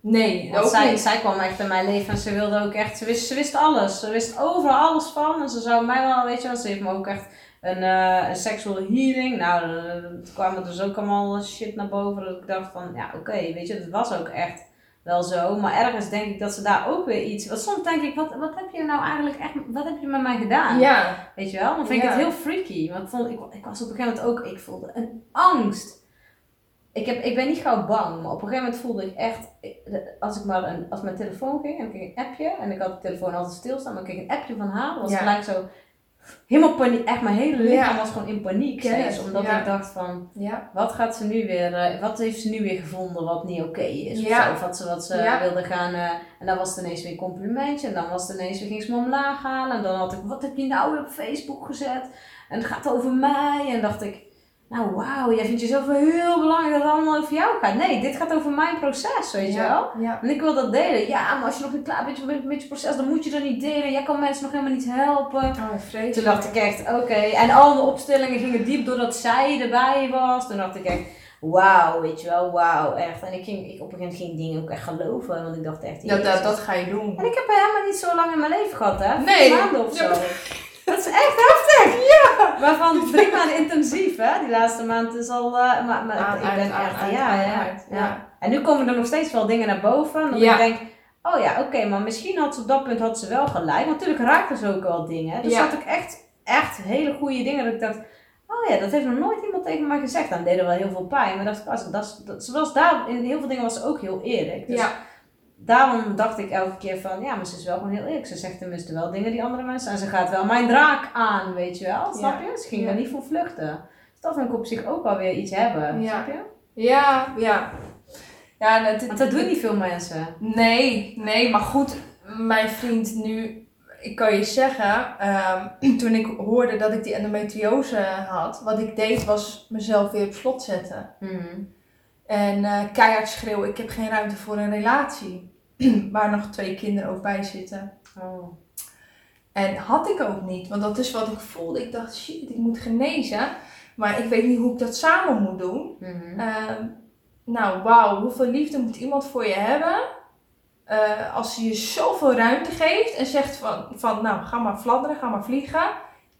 nee, Want ook zij, niet. zij kwam echt in mijn leven en ze wilde ook echt, ze wist, ze wist alles. Ze wist overal alles van. En ze zou mij wel, weet je wel, ze heeft me ook echt een, eh een sexual healing. Nou, er er kwam er dus ook allemaal shit naar boven. Dat ik dacht van, ja oké, weet je, dat was ook echt wel zo. Maar ergens denk ik dat ze daar ook weer iets, want soms denk ik, wat, wat heb je nou eigenlijk echt, wat heb je met mij gedaan? Ja, Weet je wel? Dan vind ik Ja. het heel freaky. Want ik, vond, ik, ik was op een gegeven moment ook, ik voelde een angst. Ik, heb, ik ben niet gauw bang, maar op een gegeven moment voelde ik echt, als ik maar een, als mijn telefoon ging en ik kreeg een appje, en ik had de telefoon altijd stilstaan, maar ik kreeg een appje van haar, was Ja. gelijk zo, helemaal paniek, echt mijn hele lichaam Ja. was gewoon in paniek steeds, omdat ja. ik dacht van, ja, wat gaat ze nu weer, eh, wat heeft ze nu weer gevonden wat niet oké is? Of, Ja. zo, of wat ze, wat ze wilde gaan. eh, en dan was het ineens weer een complimentje. En dan was het ineens weer ging ze me omlaag halen. En dan had ik, wat heb je nou weer op Facebook gezet? En het gaat over mij. En dacht ik, nou wauw, jij vindt jezelf wel heel belangrijk dat het allemaal over jou gaat. Nee, dit gaat over mijn proces, weet je wel? Ja, En ik wil dat delen. Ja, maar als je nog niet klaar bent met, met je proces, dan moet je dat niet delen. Jij kan mensen nog helemaal niet helpen. oh, vreselijk. Toen dacht ik echt, oké. En al de opstellingen gingen diep doordat zij erbij was. Toen dacht ik echt, wauw, weet je wel, wauw, echt. En ik ging, ik, op een gegeven moment ging ik dingen ook echt geloven. Want ik dacht echt, dat, dat, dat ga je doen. En ik heb helemaal niet zo lang in mijn leven gehad, hè. Vier Nee. maanden of Ja, zo. Dat is echt heftig. Ja. Waarvan drie maanden intensief, hè. Die laatste maand is al, eh, maar, maar Aan, ik uit, ben aan, echt, ja, aan, ja, ja. Ja. En nu komen er nog steeds wel dingen naar boven. Dat Ja. ik denk, oh ja, oké, maar misschien had ze op dat punt had ze wel gelijk. Want natuurlijk raakten ze ook wel dingen. Dus Ja. had ik echt echt hele goede dingen. Dat ik dacht, oh ja, dat heeft nog nooit iemand tegen mij gezegd. Dan deden wel heel veel pijn. Maar dat, dat, dat, dat, ze was daar, in heel veel dingen was ze ook heel eerlijk. Dus ja. Daarom dacht ik elke keer van, ja, maar ze is wel gewoon heel eerlijk. Ze zegt tenminste wel dingen die andere mensen... En ze gaat wel mijn draak aan, weet je wel. Snap je? Ze ging Ja. er niet voor vluchten. Dus dat vind ik op zich ook wel weer iets hebben. Ja. Snap je? Ja, ja. Ja, het, Want dat doen niet veel mensen. Nee, nee, maar goed, mijn vriend nu, ik kan je zeggen, ehm, *clears throat* toen ik hoorde dat ik die endometriose had, wat ik deed was mezelf weer op slot zetten. Mhm. En eh, keihard schreeuwen, ik heb geen ruimte voor een relatie. *clears throat* Waar nog twee kinderen ook bij zitten. Oh. En had ik ook niet, want dat is wat ik voelde. Ik dacht, shit, ik moet genezen. Maar ik weet niet hoe ik dat samen moet doen. Mhm. Ehm, nou, wauw, hoeveel liefde moet iemand voor je hebben? eh, als ze je zoveel ruimte geeft en zegt van, van nou, ga maar fladderen, ga maar vliegen.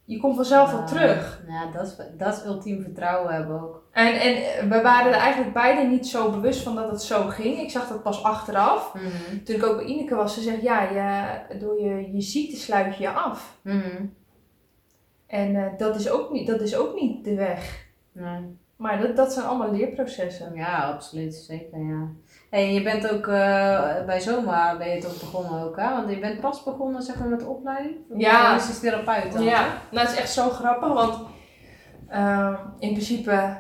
Je komt vanzelf wel terug. Ja, dat is, dat is ultiem vertrouwen hebben ook. En, en we waren er eigenlijk beide niet zo bewust van dat het zo ging. Ik zag dat pas achteraf. Mhm. Toen ik ook bij Ineke was, ze zegt, ja, je, door je, je ziekte sluit je je af. Mhm. En eh, dat, is ook niet, dat is ook niet de weg. Nee. Maar dat, dat zijn allemaal leerprocessen. Ja, absoluut. Zeker, ja. Hey, en je bent ook eh, bij Zoma ben je toch begonnen ook, hè? Want je bent pas begonnen, zeg maar, met de opleiding? Ja. Als therapeut dan? Ja, nou het is echt zo grappig, want ehm, in principe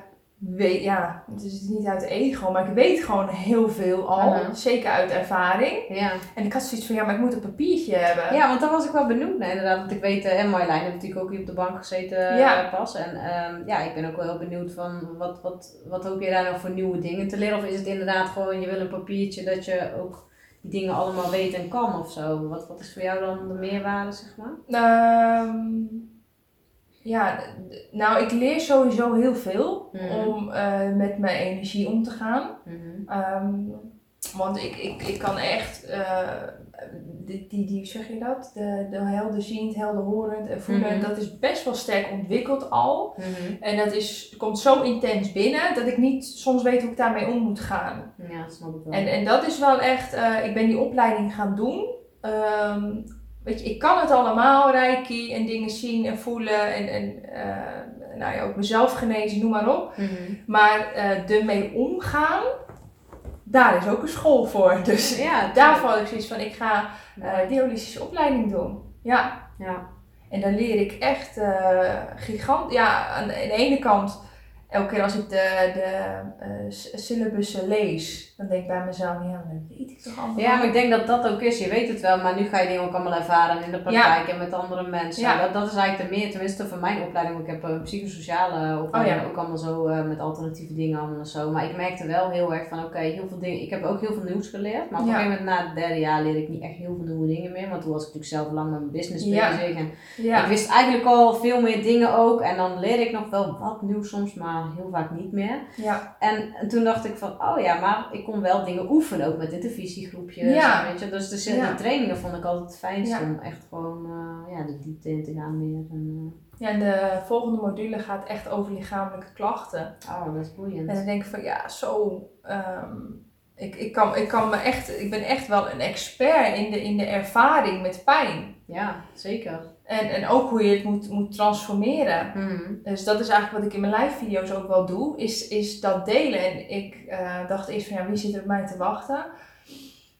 weet, ja, het is niet uit ego, maar ik weet gewoon heel veel al, zeker uit ervaring. Ja. En ik had zoiets van, ja, maar ik moet een papiertje hebben. ja, want daar was ik wel benieuwd naar inderdaad. Want ik weet, eh, en Marjolein heeft natuurlijk ook hier op de bank gezeten eh, Ja. pas. En ehm, ja, ik ben ook wel heel benieuwd van wat, wat, wat hoop je daar nog voor nieuwe dingen te leren? Of is het inderdaad gewoon, je wil een papiertje dat je ook die dingen allemaal weet en kan of zo? Wat, wat is voor jou dan de meerwaarde, zeg maar? Ehm, ja, nou, ik leer sowieso heel veel Mhm. om eh, met mijn energie om te gaan. Mhm. Ehm, want ik, ik, ik kan echt, eh, die, die, die, zeg je dat? De, de helderziend, helderhorend en voelen, Mhm. dat is best wel sterk ontwikkeld al. En dat is, komt zo intens binnen dat ik niet soms weet hoe ik daarmee om moet gaan. Ja, snap ik wel. En, en dat is wel echt, eh, ik ben die opleiding gaan doen. Ehm, weet je, ik kan het allemaal, reiki en dingen zien en voelen en, en eh, nou ja, ook mezelf genezen, noem maar op. Mhm. Maar eh ermee omgaan, daar is ook een school voor. *laughs* Dus Ja, daarvoor had ik zoiets van, ik ga Ja. eh die holistische opleiding doen. Ja, ja. en dan leer ik echt gigant. Ja, aan de, aan de ene kant, elke keer als ik de, de syllabussen lees, dan denk ik bij mezelf, ja, dat weet ik toch allemaal. Ja, maar ik denk dat dat ook is. Je weet het wel, maar nu ga je dingen ook allemaal ervaren in de praktijk en met andere mensen. Ja. Dat, dat is eigenlijk de meer, tenminste voor mijn opleiding. Ik heb een psychosociale opleiding, Oh ja. ook allemaal zo eh, met alternatieve dingen allemaal en zo. Maar ik merkte wel heel erg van, oké, heel veel dingen. Ik heb ook heel veel nieuws geleerd, maar op een gegeven moment na het derde jaar leerde ik niet echt heel veel nieuwe dingen meer. Want toen was ik natuurlijk zelf lang met mijn business bezig en ik wist eigenlijk al veel meer dingen ook. En dan leer ik nog wel wat nieuws soms, maar heel vaak niet meer. ja. En, en toen dacht ik van, oh ja, maar ik kon wel dingen oefenen, ook met intervisiegroepjes. Ja. Weet je, dus de, de Ja. trainingen vond ik altijd het fijnst om echt gewoon eh, ja, de diepte in te gaan meer. En, ja, en de volgende module gaat echt over lichamelijke klachten. eh, oh, dat is boeiend. En dan denk ik van, ja, zo... ehm, ik, ik, kan, ik, kan me echt, ik ben echt wel een expert in de, in de ervaring met pijn. Ja, zeker. En, en ook hoe je het moet, moet transformeren. Mhm. Dus dat is eigenlijk wat ik in mijn live video's ook wel doe, is, is dat delen. En ik eh, dacht eerst van ja, wie zit er op mij te wachten?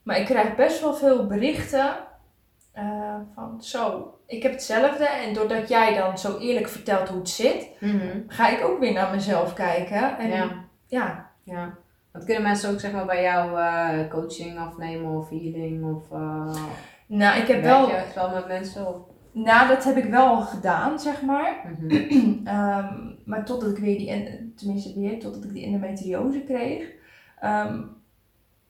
Maar ik krijg best wel veel berichten eh, van zo, ik heb hetzelfde. En doordat jij dan zo eerlijk vertelt hoe het zit, Mhm. ga ik ook weer naar mezelf kijken. En Ja. ja, ja. Wat kunnen mensen ook zeg maar bij jou eh, coaching afnemen of healing of nou ik heb wel, wel met mensen? Of? Nou dat heb ik wel gedaan zeg maar. Mhm. *clears throat* Ehm, maar totdat ik weer die, en- tenminste weer, totdat ik die endometriose kreeg, ehm,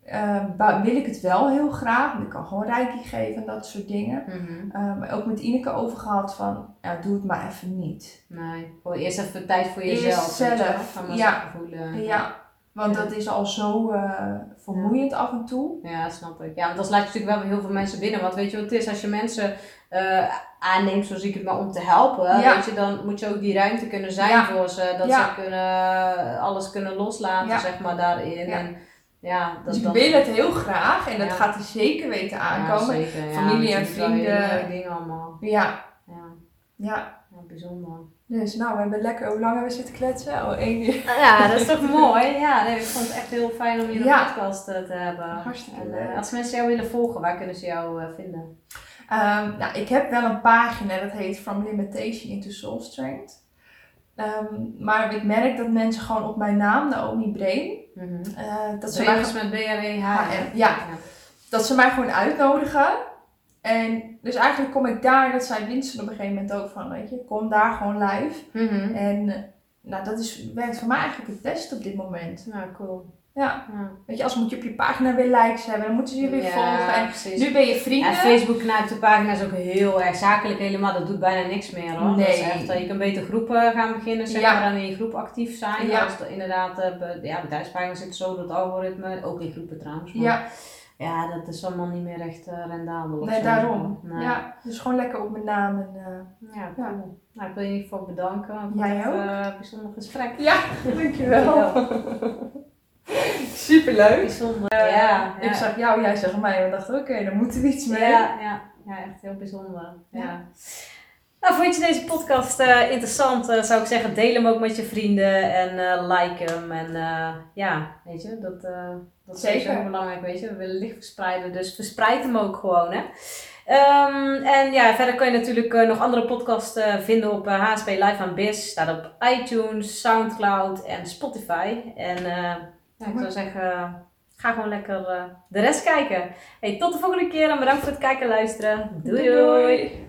ehm, wil ik het wel heel graag. Ik kan gewoon reiki geven en dat soort dingen. Mhm. Ehm, maar ook met Ineke over gehad van, ja, doe het maar even niet. Nee, gewoon eerst even tijd voor Eerst jezelf. je wel. zelf, maar ja. voelen. Ja, want Ja. dat is al zo eh, vermoeiend af en toe. Ja, snap ik. Ja, want dan laat je natuurlijk wel heel veel mensen binnen. Want weet je wat het is? Als je mensen eh, aanneemt, zo zie ik het maar, om te helpen. Ja. Weet je, dan moet je ook die ruimte kunnen zijn Ja. voor ze. Dat Ja. ze kunnen, alles kunnen loslaten, zeg maar, daarin. Ja. En, ja, dat, Dus ik dat, wil het heel graag en dat gaat er zeker weten aankomen. Ja, zeker. Familie en vrienden. dingen allemaal. Ja, Ja, bijzonder. Dus nou, we hebben lekker, hoe lang hebben we zitten kletsen? Oh, één uur. Ja, dat is toch *laughs* mooi. Ja, nee, ik vond het echt heel fijn om je op podcast eh, te hebben. Hartstikke En, leuk. eh, als mensen jou willen volgen, waar kunnen ze jou eh, vinden? Nou, ik heb wel een pagina dat heet From Limitation into Soul Strength. Ehm, maar ik merk dat mensen gewoon op mijn naam, Naomi Brain, Mhm. eh, dat, ze Brain mij, met B-R-E-H. HM, ja. dat ze mij gewoon uitnodigen. En dus eigenlijk kom ik daar, dat zei Winston op een gegeven moment ook van, weet je, kom daar gewoon live. Mhm. En nou, dat is, werkt voor mij eigenlijk het beste op dit moment. Ja, cool. Ja, Ja, weet je, als moet je op je pagina weer likes hebben, dan moeten ze je weer Ja, volgen. En precies. nu ben je Ja, vrienden. Facebook knijpt de pagina's ook heel erg zakelijk helemaal. Dat doet bijna niks meer hoor. Nee. Dat is echt, eh, je kan beter groepen gaan beginnen, zeg Ja. maar, en in je groep actief zijn. Ja. Als er inderdaad, eh, be- ja, bedrijfspagina zit zo door het algoritme, ook in groepen trouwens. Maar ja, ja, dat is allemaal niet meer echt eh, rendabel. of nee, zo. daarom. Nee. Ja, dus gewoon lekker op mijn naam. En, Ja, cool. Nou, ik wil je in ieder geval bedanken voor Jij het eh, bijzonder gesprek. Ja, *laughs* dankjewel. *laughs* Superleuk. Bijzonder. Eh, ja, Ik zag jou, jij zag mij. We dachten, oké, daar moeten we iets mee. Ja, ja, ja, echt heel bijzonder. Ja. Nou, vond je deze podcast eh, interessant? eh, zou ik zeggen, deel hem ook met je vrienden en like hem. En ja, weet je, dat, dat is sowieso belangrijk, weet je. We willen licht verspreiden, dus verspreid hem ook gewoon, hè. Ehm, en ja, verder kan je natuurlijk nog andere podcasts vinden op HSP Live aan Biz. Staat op iTunes, Soundcloud en Spotify. En ja, ik zou zeggen, ga gewoon lekker eh, de rest kijken. Hey, tot de volgende keer en bedankt voor het kijken en luisteren. doei. doei. doei.